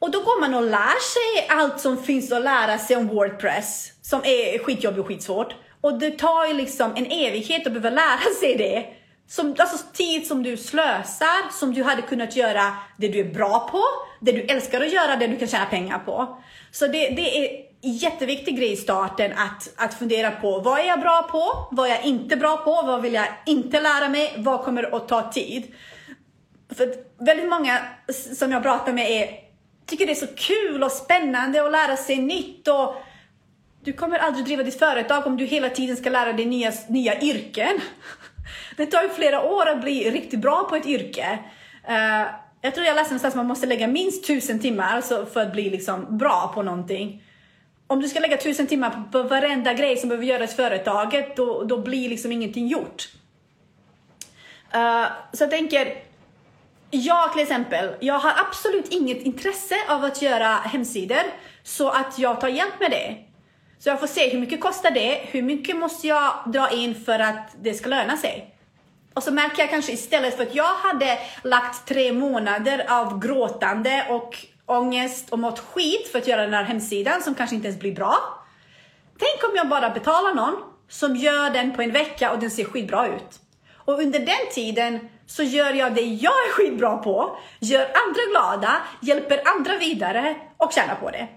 Och då går man och lär sig allt som finns att lära sig om Wordpress, som är skitjobbigt och skitsvårt. Och det tar ju liksom en evighet att behöva lära [LAUGHS] sig det. Som, alltså tid som du slösar, som du hade kunnat göra det du är bra på, det du älskar att göra, det du kan tjäna pengar på. Så det, det är en jätteviktig grej i starten att, att fundera på vad är jag bra på, vad är jag inte bra på, vad vill jag inte lära mig, vad kommer att ta tid? För väldigt många som jag pratar med är tycker det är så kul och spännande att lära sig nytt. Och du kommer aldrig driva ditt företag om du hela tiden ska lära dig nya, nya yrken. [LAUGHS] Det tar ju flera år att bli riktigt bra på ett yrke. Uh, jag tror jag läste någonstans att man måste lägga minst tusen timmar för att bli liksom bra på någonting. Om du ska lägga tusen timmar på varenda grej som behöver göras i företaget, då, då blir liksom ingenting gjort. Uh, så jag tänker, jag till exempel, jag har absolut inget intresse av att göra hemsidor så att jag tar hjälp med det. Så jag får se hur mycket kostar det, hur mycket måste jag dra in för att det ska löna sig. Och så märker jag kanske istället för att jag hade lagt tre månader av gråtande och ångest och mått skit för att göra den här hemsidan som kanske inte ens blir bra. Tänk om jag bara betalar någon som gör den på en vecka och den ser skitbra ut. Och under den tiden så gör jag det jag är skitbra på, gör andra glada, hjälper andra vidare och tjänar på det.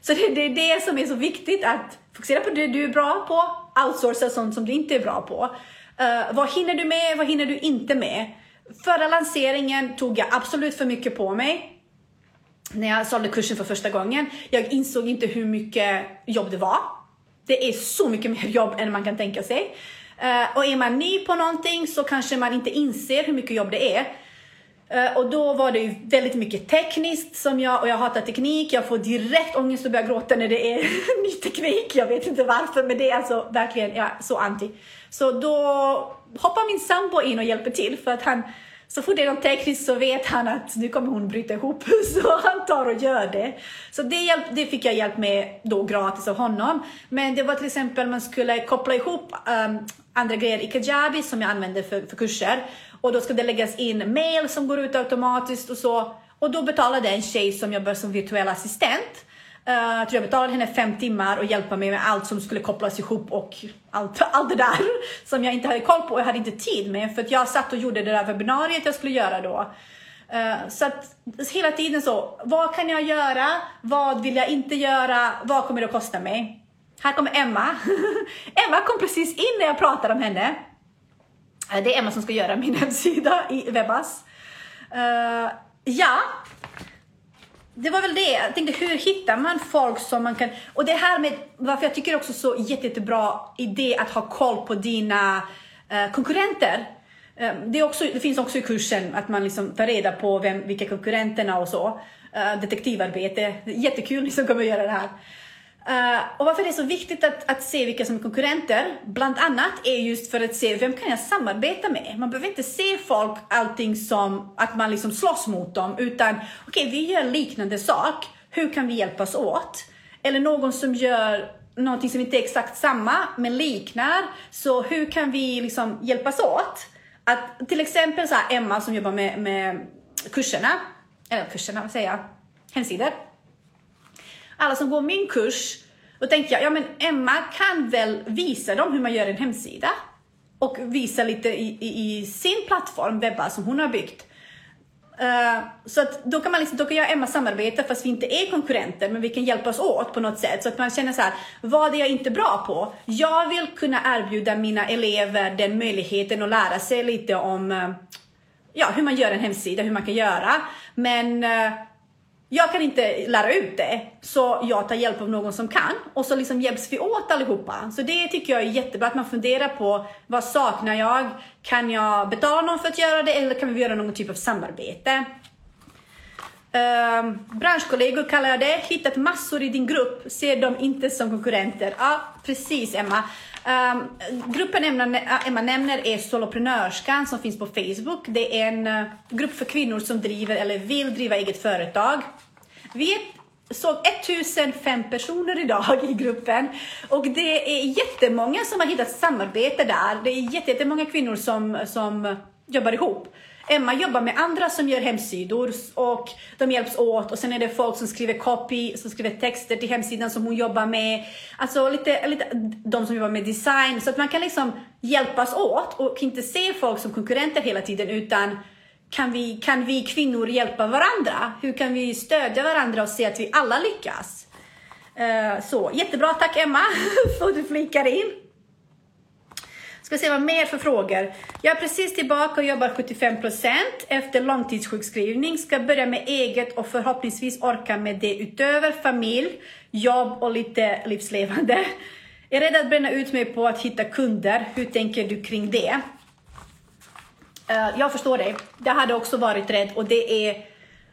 Så det, det är det som är så viktigt att fokusera på det du är bra på, outsourca sånt som du inte är bra på. Uh, vad hinner du med, vad hinner du inte med? Förra lanseringen tog jag absolut för mycket på mig. När jag sålde kursen för första gången. Jag insåg inte hur mycket jobb det var. Det är så mycket mer jobb än man kan tänka sig. Uh, och är man ny på någonting så kanske man inte inser hur mycket jobb det är. Uh, och då var det ju väldigt mycket tekniskt som jag, och jag hatar teknik, jag får direkt ångest och börjar gråta när det är [LAUGHS] ny teknik. Jag vet inte varför, men det är alltså verkligen ja, så anti. Så då hoppar min sambo in och hjälper till för att han, så fort det är något tekniskt så vet han att nu kommer hon bryta ihop, [LAUGHS] så han tar och gör det. Så det, hjälp, det fick jag hjälp med då gratis av honom. Men det var till exempel man skulle koppla ihop um, andra grejer i Kajabi som jag använder för, för kurser. Och då ska det läggas in mail som går ut automatiskt och så. Och då betalade en tjej som jobbar som virtuell assistent Uh, jag tror jag betalade henne fem timmar och hjälpa mig med allt som skulle kopplas ihop och allt, [LAUGHS] allt det där som jag inte hade koll på och jag hade inte tid med för att jag satt och gjorde det där webbinariet jag skulle göra då. Uh, så att hela tiden så, vad kan jag göra? Vad vill jag inte göra? Vad kommer det att kosta mig? Här kommer Emma. [LAUGHS] Emma kom precis in när jag pratade om henne. Eh, det är Emma som ska göra min [LAUGHS] hemsida i Webbas. Eh, ja, det var väl det. Jag tänkte, hur hittar man folk som man kan... Och det här med varför jag tycker också så jätte, jättebra idé att ha koll på dina uh, konkurrenter. Uh, det, är också, det finns också i kursen att man liksom tar reda på vem, vilka konkurrenterna och så. Uh, detektivarbete. Jättekul ni som kommer att göra det här. Uh, och varför det är så viktigt att, att se vilka som är konkurrenter, bland annat, är just för att se vem kan jag samarbeta med? Man behöver inte se folk allting som att man liksom slåss mot dem, utan okej, okay, vi gör liknande sak. Hur kan vi hjälpas åt? Eller någon som gör någonting som inte är exakt samma, men liknar. Så hur kan vi liksom hjälpas åt? Att till exempel så här, Emma som jobbar med, med kurserna, eller kurserna, vad säger jag? Hemsidor alla som går min kurs, då tänkte jag, ja men Emma kan väl visa dem hur man gör en hemsida och visa lite i, i, i sin plattform, webba, som hon har byggt. Uh, så att då kan man liksom, då kan jag och Emma samarbeta fast vi inte är konkurrenter, men vi kan hjälpas åt på något sätt så att man känner så här, vad är jag inte bra på? Jag vill kunna erbjuda mina elever den möjligheten att lära sig lite om uh, ja, hur man gör en hemsida, hur man kan göra. Men uh, jag kan inte lära ut det, så jag tar hjälp av någon som kan och så liksom hjälps vi åt allihopa. Så det tycker jag är jättebra att man funderar på. Vad saknar jag? Kan jag betala någon för att göra det eller kan vi göra någon typ av samarbete? Um, branschkollegor kallar jag det. Hittat massor i din grupp. Ser dem inte som konkurrenter. Ja, precis Emma. Um, gruppen Emma, äh, Emma nämner är Soloprenörskan som finns på Facebook. Det är en uh, grupp för kvinnor som driver eller vill driva eget företag. Vi såg 1005 personer idag i gruppen och det är jättemånga som har hittat samarbete där. Det är jättemånga kvinnor som, som jobbar ihop. Emma jobbar med andra som gör hemsidor och de hjälps åt och sen är det folk som skriver copy, som skriver texter till hemsidan som hon jobbar med. Alltså lite, lite de som jobbar med design så att man kan liksom hjälpas åt och inte se folk som konkurrenter hela tiden utan kan vi, kan vi kvinnor hjälpa varandra? Hur kan vi stödja varandra och se att vi alla lyckas? Uh, så jättebra, tack Emma [LAUGHS] för att du flikar in. Ska se vad mer för frågor. Jag är precis tillbaka och jobbar 75 procent efter långtidssjukskrivning. Ska börja med eget och förhoppningsvis orka med det utöver familj, jobb och lite livslevande. Jag är rädd att bränna ut mig på att hitta kunder. Hur tänker du kring det? Eh, jag förstår dig. Jag hade också varit rädd och det är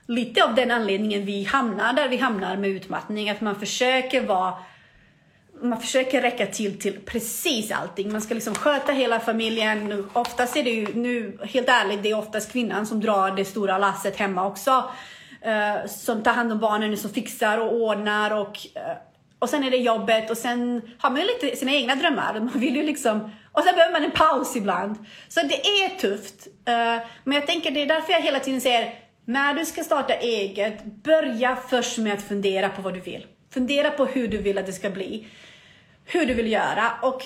lite av den anledningen vi hamnar där vi hamnar med utmattning. Att man försöker vara man försöker räcka till till precis allting. Man ska liksom sköta hela familjen. Oftast är det ju, nu helt ärligt, det är oftast kvinnan som drar det stora lasset hemma också. Uh, som tar hand om barnen, som fixar och ordnar och, uh, och sen är det jobbet och sen har man ju lite sina egna drömmar. Man vill ju liksom, och sen behöver man en paus ibland. Så det är tufft. Uh, men jag tänker det är därför jag hela tiden säger, när du ska starta eget, börja först med att fundera på vad du vill. Fundera på hur du vill att det ska bli hur du vill göra och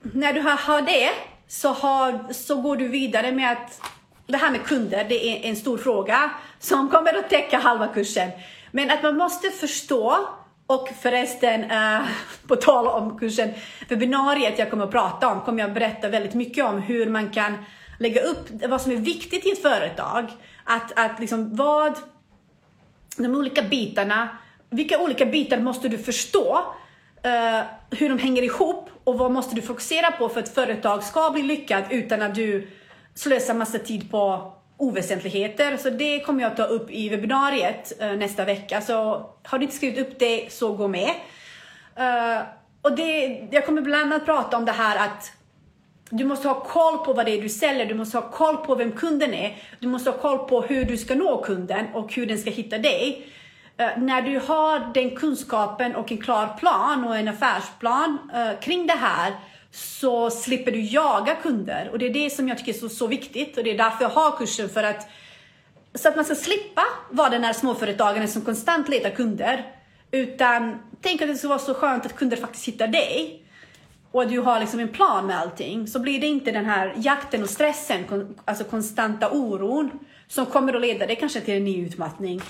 när du har, det så, har, så går du vidare med att det här med kunder, det är en stor fråga som kommer att täcka halva kursen. Men att man måste förstå och förresten, eh, på tal om kursen, webbinariet jag kommer att prata om, kommer jag berätta väldigt mycket om hur man kan lägga upp vad som är viktigt i ett företag. Att, att liksom vad, de olika bitarna, vilka olika bitar måste du förstå uh, hur de hänger ihop och vad måste du fokusera på för att företag ska bli lyckat utan att du slösar massa tid på oväsentligheter. Så det kommer jag ta upp i webbinariet uh, nästa vecka. Så har du inte skrivit upp det så gå med. Uh, och det, jag kommer bland annat prata om det här att du måste ha koll på vad det är du säljer, du måste ha koll på vem kunden är, du måste ha koll på hur du ska nå kunden och hur den ska hitta dig. Eh, när du har den kunskapen och en klar plan och en affärsplan uh, kring det här så slipper du jaga kunder. Och det är det som jag tycker är så, så viktigt och det är därför jag har kursen för att så att man ska slippa vara den här småföretagaren som konstant letar kunder. Utan tänk att det skulle vara så skönt att kunder faktiskt hittar dig och att du har liksom en plan med allting så blir det inte den här jakten och stressen, alltså konstanta oron som kommer att leda dig kanske till en ny utmattning.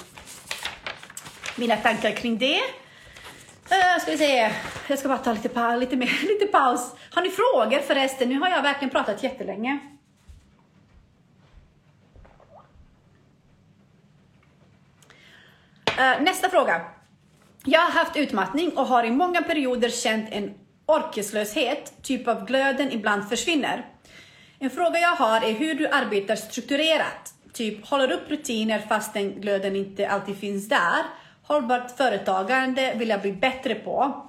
Mina tankar kring det. Uh, ska vi se. Jag ska bara ta lite, pa lite, mer, [LAUGHS] lite paus. Har ni frågor förresten? Nu har jag verkligen pratat jättelänge. Uh, nästa fråga. Jag har haft utmattning och har i många perioder känt en orkeslöshet, typ av glöden ibland försvinner. En fråga jag har är hur du arbetar strukturerat. Typ håller upp rutiner fastän glöden inte alltid finns där. Hållbart företagande vill jag bli bättre på.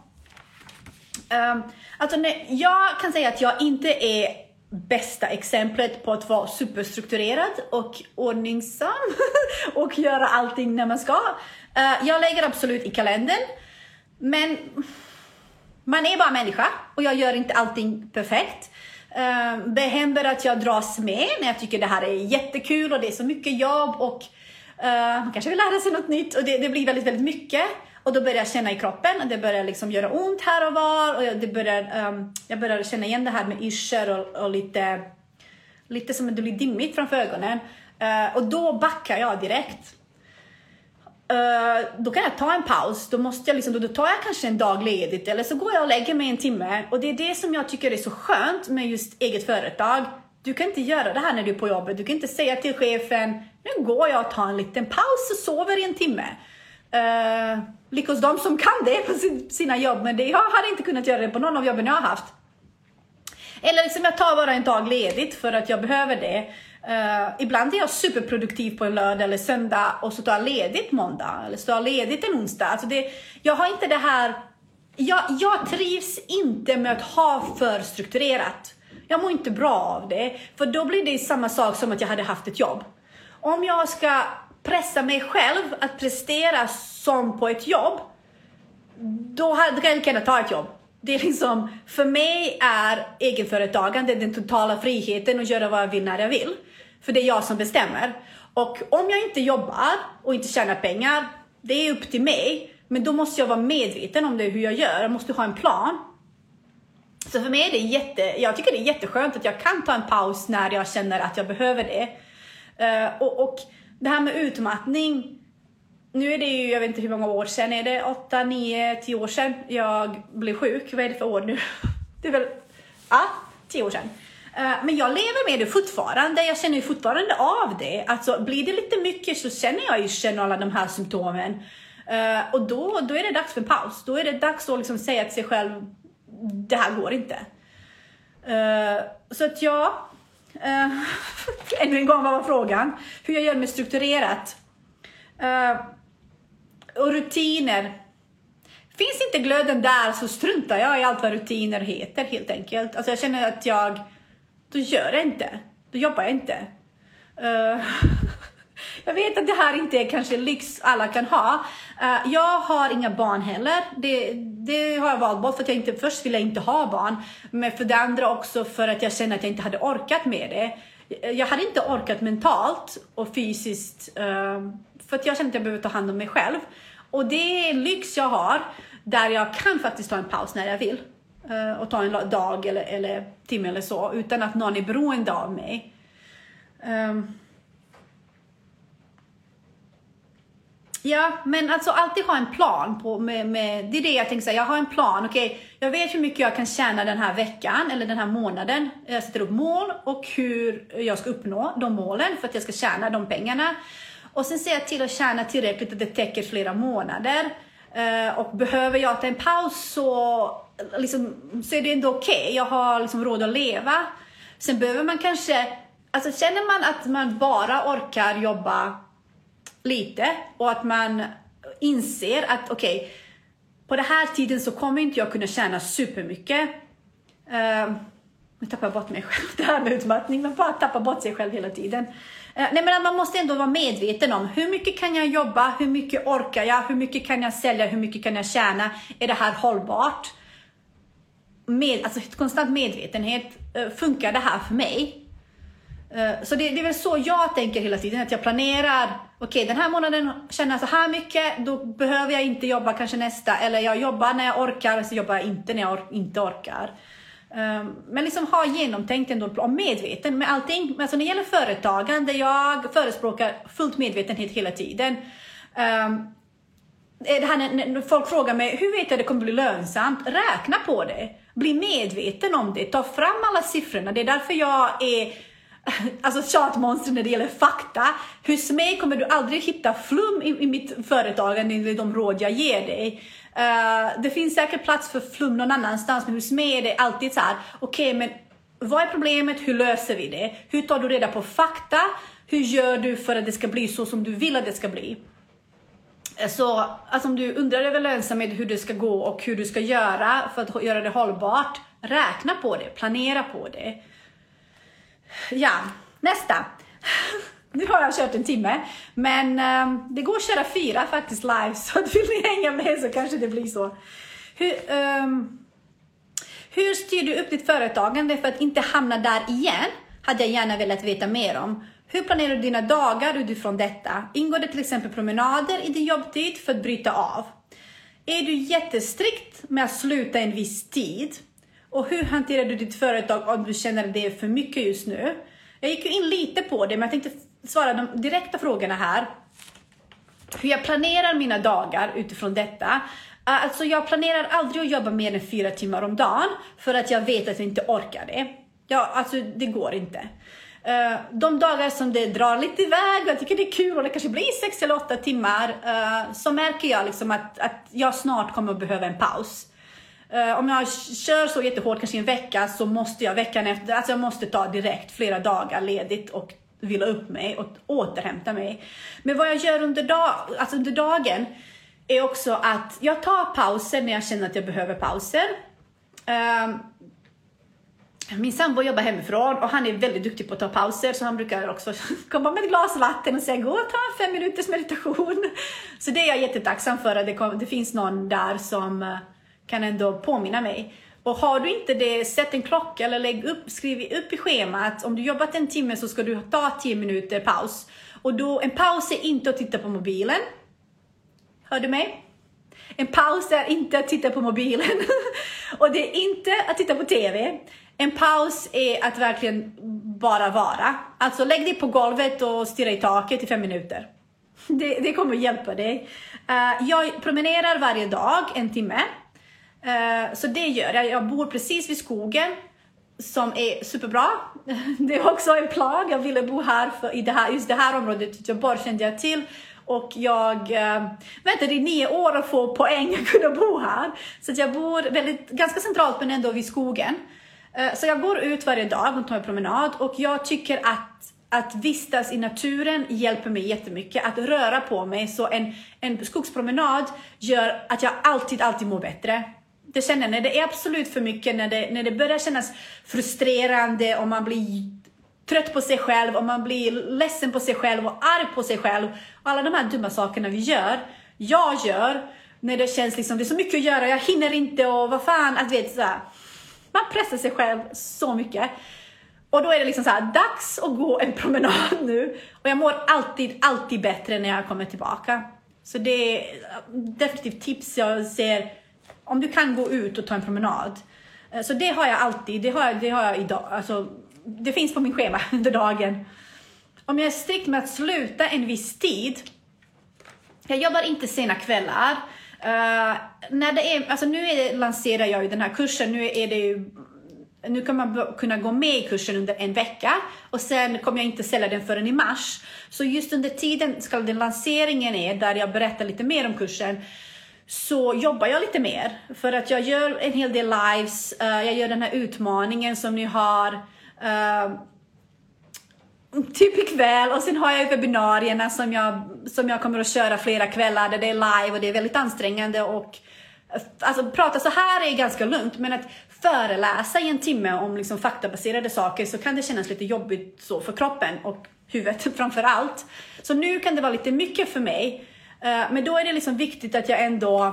Um, alltså, nej, jag kan säga att jag inte är bästa exemplet på att vara superstrukturerad och ordningsam [LAUGHS] och göra allting när man ska. Uh, jag lägger absolut i kalendern, men man är bara människa och jag gör inte allting perfekt. Uh, det händer att jag dras med när jag tycker det här är jättekul och det är så mycket jobb och Eh, man kanske vill lära sig något nytt och det, det, blir väldigt, väldigt mycket. Och då börjar jag känna i kroppen och det börjar liksom göra ont här och var och det börjar, um, jag börjar känna igen det här med yrsel och, och, lite, lite som att det blir dimmigt framför ögonen. Uh, och då backar jag direkt. Uh, då kan jag ta en paus, då, måste jag liksom, då, då tar jag kanske en dag ledigt eller så går jag och lägger mig en timme. Och det är det som jag tycker är så skönt med just eget företag. Du kan inte göra det här när du är på jobbet. Du kan inte säga till chefen, nu går jag och tar en liten paus och sover i en timme. Uh, Lik hos de som kan det på sina jobb, men det, jag hade inte kunnat göra det på någon av jobben jag har haft. Eller liksom jag tar bara en dag ledigt för att jag behöver det. Uh, ibland är jag superproduktiv på en lördag eller söndag och så tar jag ledigt måndag eller så tar jag ledigt en onsdag. Alltså det, jag har inte det här... Jag, jag trivs inte med att ha för strukturerat. Jag mår inte bra av det, för då blir det samma sak som att jag hade haft ett jobb. Om jag ska pressa mig själv att prestera som på ett jobb, då hade jag lika gärna ta ett jobb. Det är liksom, för mig är egenföretagande den totala friheten att göra vad jag vill när jag vill. För det är jag som bestämmer. Och om jag inte jobbar och inte tjänar pengar, det är upp till mig. Men då måste jag vara medveten om det, hur jag gör. Jag måste ha en plan. Så för mig är det jätte, jag tycker det är jätteskönt att jag kan ta en paus när jag känner att jag behöver det. Uh, och, och det här med utmattning. Nu är det ju, jag vet inte hur många år sedan, är det 8, 9, 10 år sedan jag blev sjuk? Vad är det för år nu? [LAUGHS] Det är väl, ja, 10 år sedan. Eh, men jag lever med det fortfarande. Jag känner ju fortfarande av det. Alltså blir det lite mycket så känner jag ju känner alla de här symptomen. Eh, och då, då är det dags för en paus. Då är det dags att liksom säga till sig själv, det här går inte. Så att ja, Uh, [LAUGHS] ännu en gång, vad var frågan? Hur jag gör mig strukturerat. Uh, och rutiner. Finns inte glöden där så struntar jag i allt vad rutiner heter helt enkelt. Alltså jag känner att jag, då gör jag inte. Då jobbar jag inte. Uh, [LAUGHS] jag vet att det här inte är kanske lyx alla kan ha. Uh, jag har inga barn heller. Det, det har jag valt bort för att jag inte, först ville jag inte ha barn. Men för det andra också för att jag känner att jag inte hade orkat med det. Eh, jag hade inte orkat mentalt och fysiskt uh, för att jag känner att jag behöver ta hand om mig själv. Och det är en lyx jag har där jag kan faktiskt ta en paus när jag vill. Uh, och ta en dag eller, eller timme eller så utan att någon är beroende av mig. Um, Ja, men alltså alltid ha en plan. På, med, med, det är det jag tänker säga. Jag har en plan. Okej, okay, jag vet hur mycket jag kan tjäna den här veckan eller den här månaden. Jag sätter upp mål och hur jag ska uppnå de målen för att jag ska tjäna de pengarna. Och sen ser jag till att tjäna tillräckligt att det täcker flera månader. Uh, och behöver jag ta en paus så, liksom, så är det ändå okej. Okay. Jag har liksom råd att leva. Sen behöver man kanske, alltså känner man att man bara orkar jobba lite och att man inser att okej, okay, på den här tiden så kommer inte jag kunna tjäna supermycket. Uh, nu tappar jag bort mig själv, [LAUGHS] det här med utmattning, men bara tappa bort sig själv hela tiden. Uh, nej men man måste ändå vara medveten om hur mycket kan jag jobba, hur mycket orkar jag, hur mycket kan jag sälja, hur mycket kan jag tjäna, är det här hållbart? Med, alltså konstant medvetenhet, uh, funkar det här för mig? Uh, så det, det är väl så jag tänker hela tiden, att jag planerar okej den här månaden tjänar jag så här mycket, då behöver jag inte jobba kanske nästa, eller jag jobbar när jag orkar, så jobbar jag inte när jag or inte orkar. Um, men liksom ha genomtänkt ändå och medveten med allting. Alltså när det gäller företagande, jag förespråkar fullt medvetenhet hela tiden. Um, det här när, när folk frågar mig, hur vet jag att det kommer bli lönsamt? Räkna på det. Bli medveten om det. Ta fram alla siffrorna. Det är därför jag är [LAUGHS] alltså tjatmonster när det gäller fakta. Hos mig kommer du aldrig hitta flum i, i mitt företagande, i de råd jag ger dig. Uh, det finns säkert plats för flum någon annanstans, men hos mig är det alltid så här, okej, okay, men vad är problemet? Hur löser vi det? Hur tar du reda på fakta? Hur gör du för att det ska bli så som du vill att det ska bli? Eh, så alltså om du undrar över lönsamhet, hur det ska gå och hur du ska göra för att göra det hållbart, räkna på det, planera på det. Ja, nästa. Nu har jag kört en timme, men um, det går att köra fyra faktiskt live, så [LAUGHS] vill ni hänga med så kanske det blir så. Hur, um, hur styr du upp ditt företagande för att inte hamna där igen? Hade jag gärna velat veta mer om. Hur planerar du dina dagar utifrån detta? Ingår det till exempel promenader i din jobbtid för att bryta av? Är du jättestrikt med att sluta en viss tid? Och hur hanterar du ditt företag om du känner att det är för mycket just nu? Jag gick ju in lite på det, men jag tänkte svara de direkta frågorna här. Hur jag planerar mina dagar utifrån detta. Alltså jag planerar aldrig att jobba mer än fyra timmar om dagen för att jag vet att jag inte orkar det. Ja, alltså det går inte. De dagar som det drar lite iväg och jag tycker det är kul och det kanske blir sex eller åtta timmar så märker jag liksom att, att jag snart kommer att behöva en paus. Uh, om jag kör så jättehårt, kanske en vecka, så måste jag veckan efter, alltså jag måste ta direkt flera dagar ledigt och vila upp mig och återhämta mig. Men vad jag gör under, dag, alltså under dagen är också att jag tar pauser när jag känner att jag behöver pauser. Uh, ehm, min sambo jobbar hemifrån och han är väldigt duktig på att ta pauser så han brukar också [LAUGHS] komma med ett glas vatten och säga gå och ta en fem minuters meditation. Så det är jag jättetacksam för att det, kom, det finns någon där som eh, kan ändå påminna mig. Och har du inte det, sätt en klocka eller lägg upp, skriv upp i schemat. Om du jobbat en timme så ska du ta 10 minuter paus. Och då, en paus är inte att titta på mobilen. Hör du mig? En paus är inte att titta på mobilen. [LAUGHS] och det är inte att titta på TV. En paus är att verkligen bara vara. Alltså lägg dig på golvet och stirra i taket i fem minuter. [LAUGHS] Det, det kommer hjälpa dig. Uh, jag promenerar varje dag en timme. Eh, så det gör jag. Jag bor precis vid skogen som är superbra. [LAUGHS] Det är också en plan. Jag ville bo här för, i det här, just det här området. Göteborg kände jag till. Och jag eh, äh, väntade i nio år att få poäng att kunna bo här. Så jag bor väldigt, ganska centralt men ändå vid skogen. Eh, så jag går ut varje dag och tar en promenad och jag tycker att att vistas i naturen hjälper mig jättemycket. Att röra på mig. Så en, en skogspromenad gör att jag alltid, alltid mår bättre. Det känner jag när det är absolut för mycket, när det, när det börjar kännas frustrerande och man blir trött på sig själv och man blir ledsen på sig själv och arg på sig själv. Alla de här dumma sakerna vi gör, jag gör, när det känns liksom, det är så mycket att göra, jag hinner inte och vad fan, att vet så här. Man pressar sig själv så mycket. Och då är det liksom så här, dags att gå en promenad nu. Och jag mår alltid, alltid bättre när jag kommer tillbaka. Så det är definitivt tips jag ser, om du kan gå ut och ta en promenad. Eh, så det har jag alltid, det har jag, det har jag idag, alltså, det finns på min schema [LAUGHS] under dagen. Om jag är strikt med att sluta en viss tid, jag jobbar inte sena kvällar, Uh, när det är, alltså nu är det, lanserar jag ju den här kursen, nu är det ju nu kan man kunna gå med i kursen under en vecka och sen kommer jag inte sälja den förrän i mars. Så just under tiden, ska den lanseringen är, där jag berättar lite mer om kursen, så jobbar jag lite mer. För att jag gör en hel del lives, uh, jag gör den här utmaningen som ni har. Uh, typ ikväll och sen har jag webbinarierna som jag, som jag kommer att köra flera kvällar där det är live och det är väldigt ansträngande och eh, Alltså prata så här är ganska lugnt men att föreläsa i en timme om liksom faktabaserade saker så kan det kännas lite jobbigt så för kroppen och huvudet [LAUGHS] framför allt. Så nu kan det vara lite mycket för mig. Eh, men då är det liksom viktigt att jag ändå,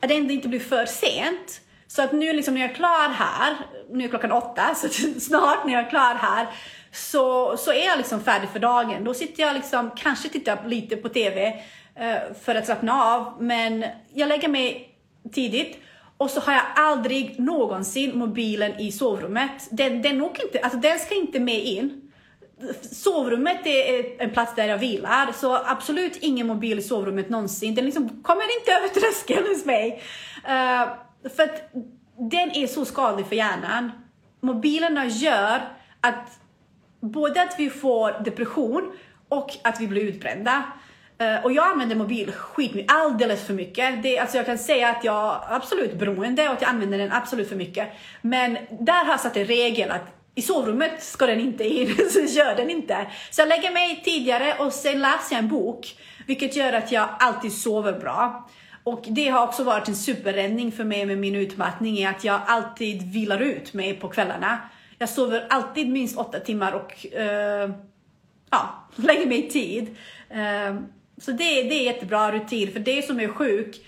att det ändå inte blir för sent. Så att nu liksom när jag är klar här, nu är klockan åtta, [LAUGHS] så snart när jag är klar här, så, så är jag liksom färdig för dagen. Då sitter jag liksom, kanske tittar lite på TV eh, för att slappna av, men jag lägger mig tidigt och så har jag aldrig någonsin mobilen i sovrummet. Den, den, inte, alltså den ska inte med in. Sovrummet är en plats där jag vilar, så absolut ingen mobil i sovrummet någonsin. Den liksom kommer inte över tröskeln hos mig. Uh, för att den är så skadlig för hjärnan. Mobilerna gör att både att vi får depression och att vi blir utbrända. Uh, och jag använder mobil skitmycket, alldeles för mycket. Det, alltså jag kan säga att jag är absolut beroende och att jag använder den absolut för mycket. Men där har jag satt en regel att i sovrummet ska den inte in, [LAUGHS] så gör den inte. Så jag lägger mig tidigare och sen läser jag en bok, vilket gör att jag alltid sover bra. Och det har också varit en superräddning för mig med min utmattning, är att jag alltid vilar ut mig på kvällarna. Jag sover alltid minst åtta timmar och uh, ja, lägger mig i tid. Uh, så det, det är jättebra rutin för det som är sjuk.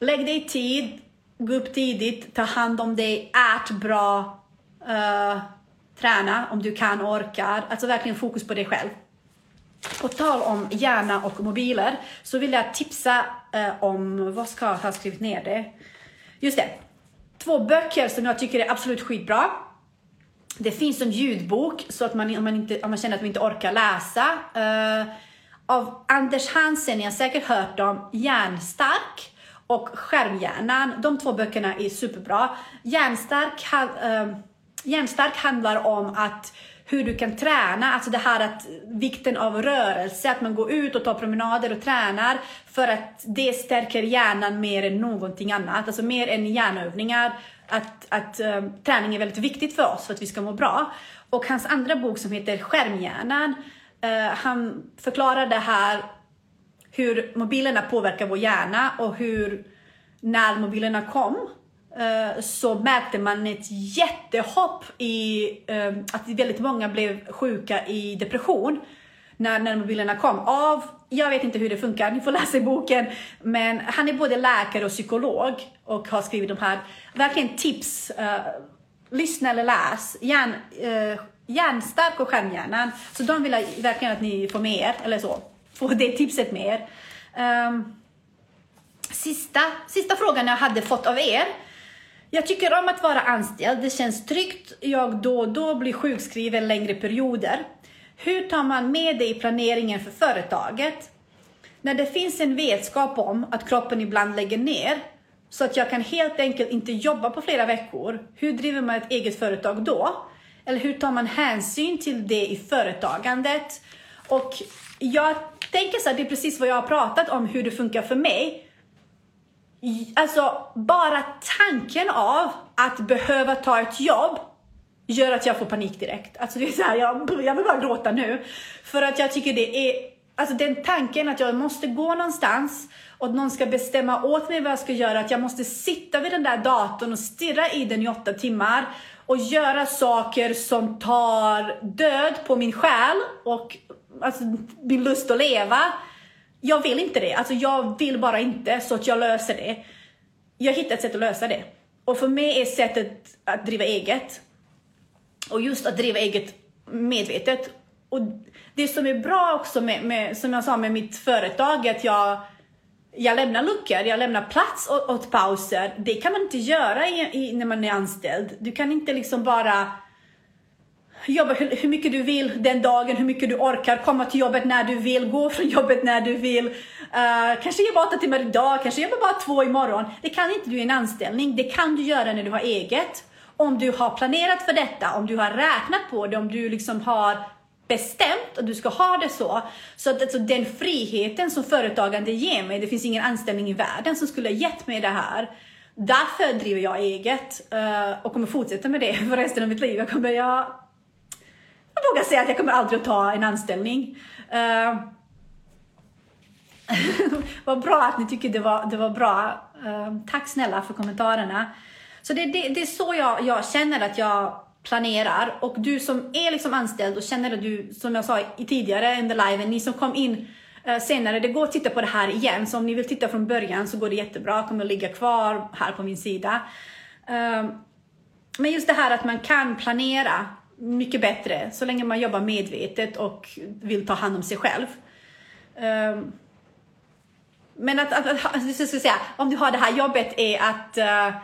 Lägg dig i tid, gå upp tidigt, ta hand om dig, ät bra, uh, träna om du kan och orkar. Alltså verkligen fokus på dig själv. På tal om hjärna och mobiler så vill jag tipsa eh, om, vad ska jag ha skrivit ner det? Just det, två böcker som jag tycker är absolut skitbra. Det finns en ljudbok så att man, om, man inte, om man känner att man inte orkar läsa. Eh, av Anders Hansen, ni har säkert hört om Hjärnstark och Skärmhjärnan. De två böckerna är superbra. Hjärnstark eh, Hjärnstark handlar om att hur du kan träna, alltså det här att vikten av rörelse, att man går ut och tar promenader och tränar för att det stärker hjärnan mer än någonting annat, alltså mer än hjärnövningar. Att, att um, träning är väldigt viktigt för oss för att vi ska må bra. Och hans andra bok som heter Skärmhjärnan, uh, han förklarar det här hur mobilerna påverkar vår hjärna och hur när mobilerna kom Eh, så märkte man ett jättehopp i ehm, att väldigt många blev sjuka i depression när, när mobilerna kom. Av, jag vet inte hur det funkar, ni får läsa i boken, men han är både läkare och psykolog och har skrivit de här, verkligen tips. Eh, lyssna eller läs. Hjärn, eh, hjärnstark och stjärnhjärnan. Så de vill jag verkligen att ni får med er, eller så. får det tipset med er. Um, ehm, sista, sista frågan jag hade fått av er jag tycker om att vara anställd. Det känns tryggt. Jag då och då blir sjukskriven längre perioder. Hur tar man med det i planeringen för företaget? När det finns en vetskap om att kroppen ibland lägger ner så att jag kan helt enkelt inte jobba på flera veckor. Hur driver man ett eget företag då? Eller hur tar man hänsyn till det i företagandet? Och jag tänker så här, det är precis vad jag har pratat om, hur det funkar för mig. Alltså, bara tanken av att behöva ta ett jobb gör att jag får panik direkt. Alltså det är så här, jag, jag vill bara gråta nu. För att jag tycker det är, alltså den tanken att jag måste gå någonstans och att någon ska bestämma åt mig vad jag ska göra, att jag måste sitta vid den där datorn och stirra i den i åtta timmar och göra saker som tar död på min själ och alltså, min lust att leva jag vill inte det. Alltså jag vill bara inte så att jag löser det. Jag hittar ett sätt att lösa det. Och för mig är sättet att driva eget och just att driva eget medvetet. Och det som är bra också med, med som jag sa med mitt företag, är att jag, jag lämnar luckor, jag lämnar plats åt, åt pauser. Det kan man inte göra i, i, när man är anställd. Du kan inte liksom bara jobba hur, mycket du vill den dagen, hur mycket du orkar, komma till jobbet när du vill, gå från jobbet när du vill. Uh, kanske jobba åtta timmar idag, kanske jobba bara två imorgon. Det kan inte du i en anställning. Det kan du göra när du har eget. Om du har planerat för detta, om du har räknat på det, om du liksom har bestämt att du ska ha det så. Så att alltså, den friheten som företagande ger mig, det finns ingen anställning i världen som skulle ha gett mig det här. Därför driver jag eget uh, och kommer fortsätta med det [LAUGHS] för resten av mitt liv. Jag kommer, jag vågar säga att jag kommer aldrig att ta en anställning. Uh, [LAUGHS] vad bra att ni tycker det var, det var bra. Uh, tack snälla för kommentarerna. Så det, det, det är så jag, jag känner att jag planerar. Och du som är liksom anställd och känner att du, som jag sa i tidigare under liven, ni som kom in uh, senare, det går att titta på det här igen. Så om ni vill titta från början så går det jättebra, kommer att ligga kvar här på min sida. Uh, men just det här att man kan planera mycket bättre så länge man jobbar medvetet och vill ta hand om sig själv. Um, men att, att, att, att ska säga, om du har det här jobbet är att uh,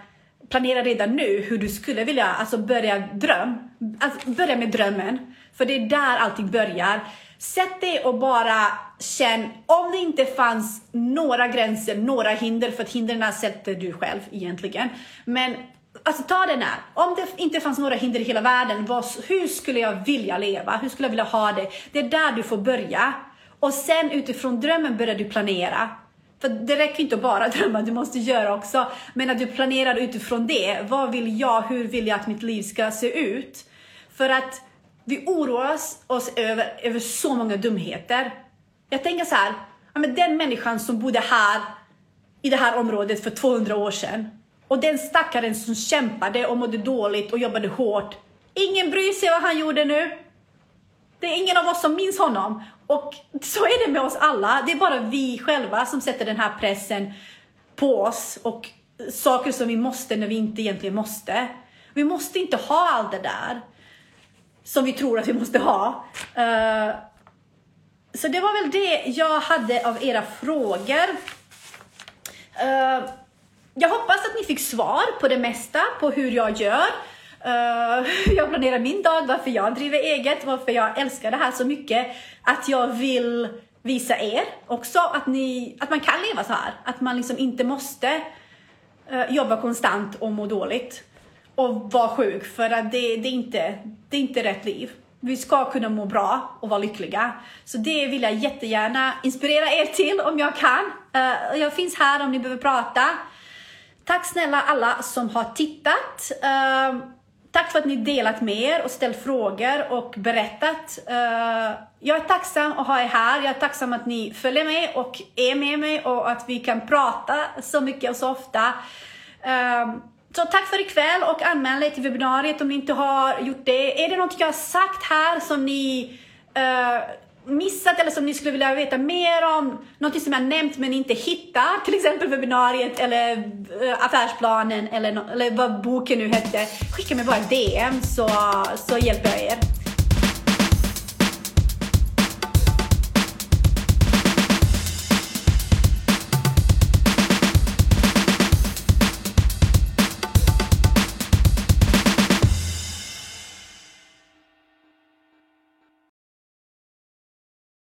planera redan nu hur du skulle vilja alltså börja dröm. Alltså börja med drömmen. För det är där allting börjar. Sätt dig och bara känn om det inte fanns några gränser, några hinder, för att hindren sätter du själv egentligen. Men Alltså ta den här. Om det inte fanns några hinder i hela världen, vad, hur skulle jag vilja leva? Hur skulle jag vilja ha det? Det är där du får börja. Och sen utifrån drömmen börjar du planera. För det räcker inte att bara [LAUGHS] drömma, du måste göra också. Men att du planerar utifrån det. Vad vill jag? Hur vill jag att mitt liv ska se ut? För att vi oroar oss över, över så många dumheter. Jag tänker så här, ja, men den människan som bodde här i det här området för 200 år sedan och den stackaren som kämpade och mådde dåligt och jobbade hårt. Ingen bryr sig vad han gjorde nu. Det är ingen av oss som minns honom. Och så är det med oss alla. Det är bara vi själva som sätter den här pressen på oss och saker som vi måste när vi inte egentligen måste. Vi måste inte ha allt det där som vi tror att vi måste ha. Uh, så det var väl det jag hade av era frågor. Uh, jag hoppas att ni fick svar på det mesta, på hur jag gör. Uh, [LAUGHS] jag planerar min dag, varför jag driver eget, varför jag älskar det här så mycket. Att jag vill visa er också att, ni, att man kan leva så här. Att man liksom inte måste uh, jobba konstant och må dåligt. Och vara sjuk, för att det, det, är inte, det är inte rätt liv. Vi ska kunna må bra och vara lyckliga. Så det vill jag jättegärna inspirera er till om jag kan. Uh, jag finns här om ni behöver prata. Tack snälla alla som har tittat. Uh, tack för att ni delat med er och ställt frågor och berättat. Uh, jag är tacksam att ha er här. Jag är tacksam att ni följer med och är med mig och att vi kan prata så mycket och så ofta. Uh, så tack för ikväll och anmäl er till webbinariet om ni inte har gjort det. Är det något jag har sagt här som ni eh, missat eller som ni skulle vilja veta mer om, något som jag nämnt men inte hittat, till exempel webbinariet eller äh, affärsplanen eller, eller vad boken nu hette, skicka mig bara DM så, så hjälper jag er.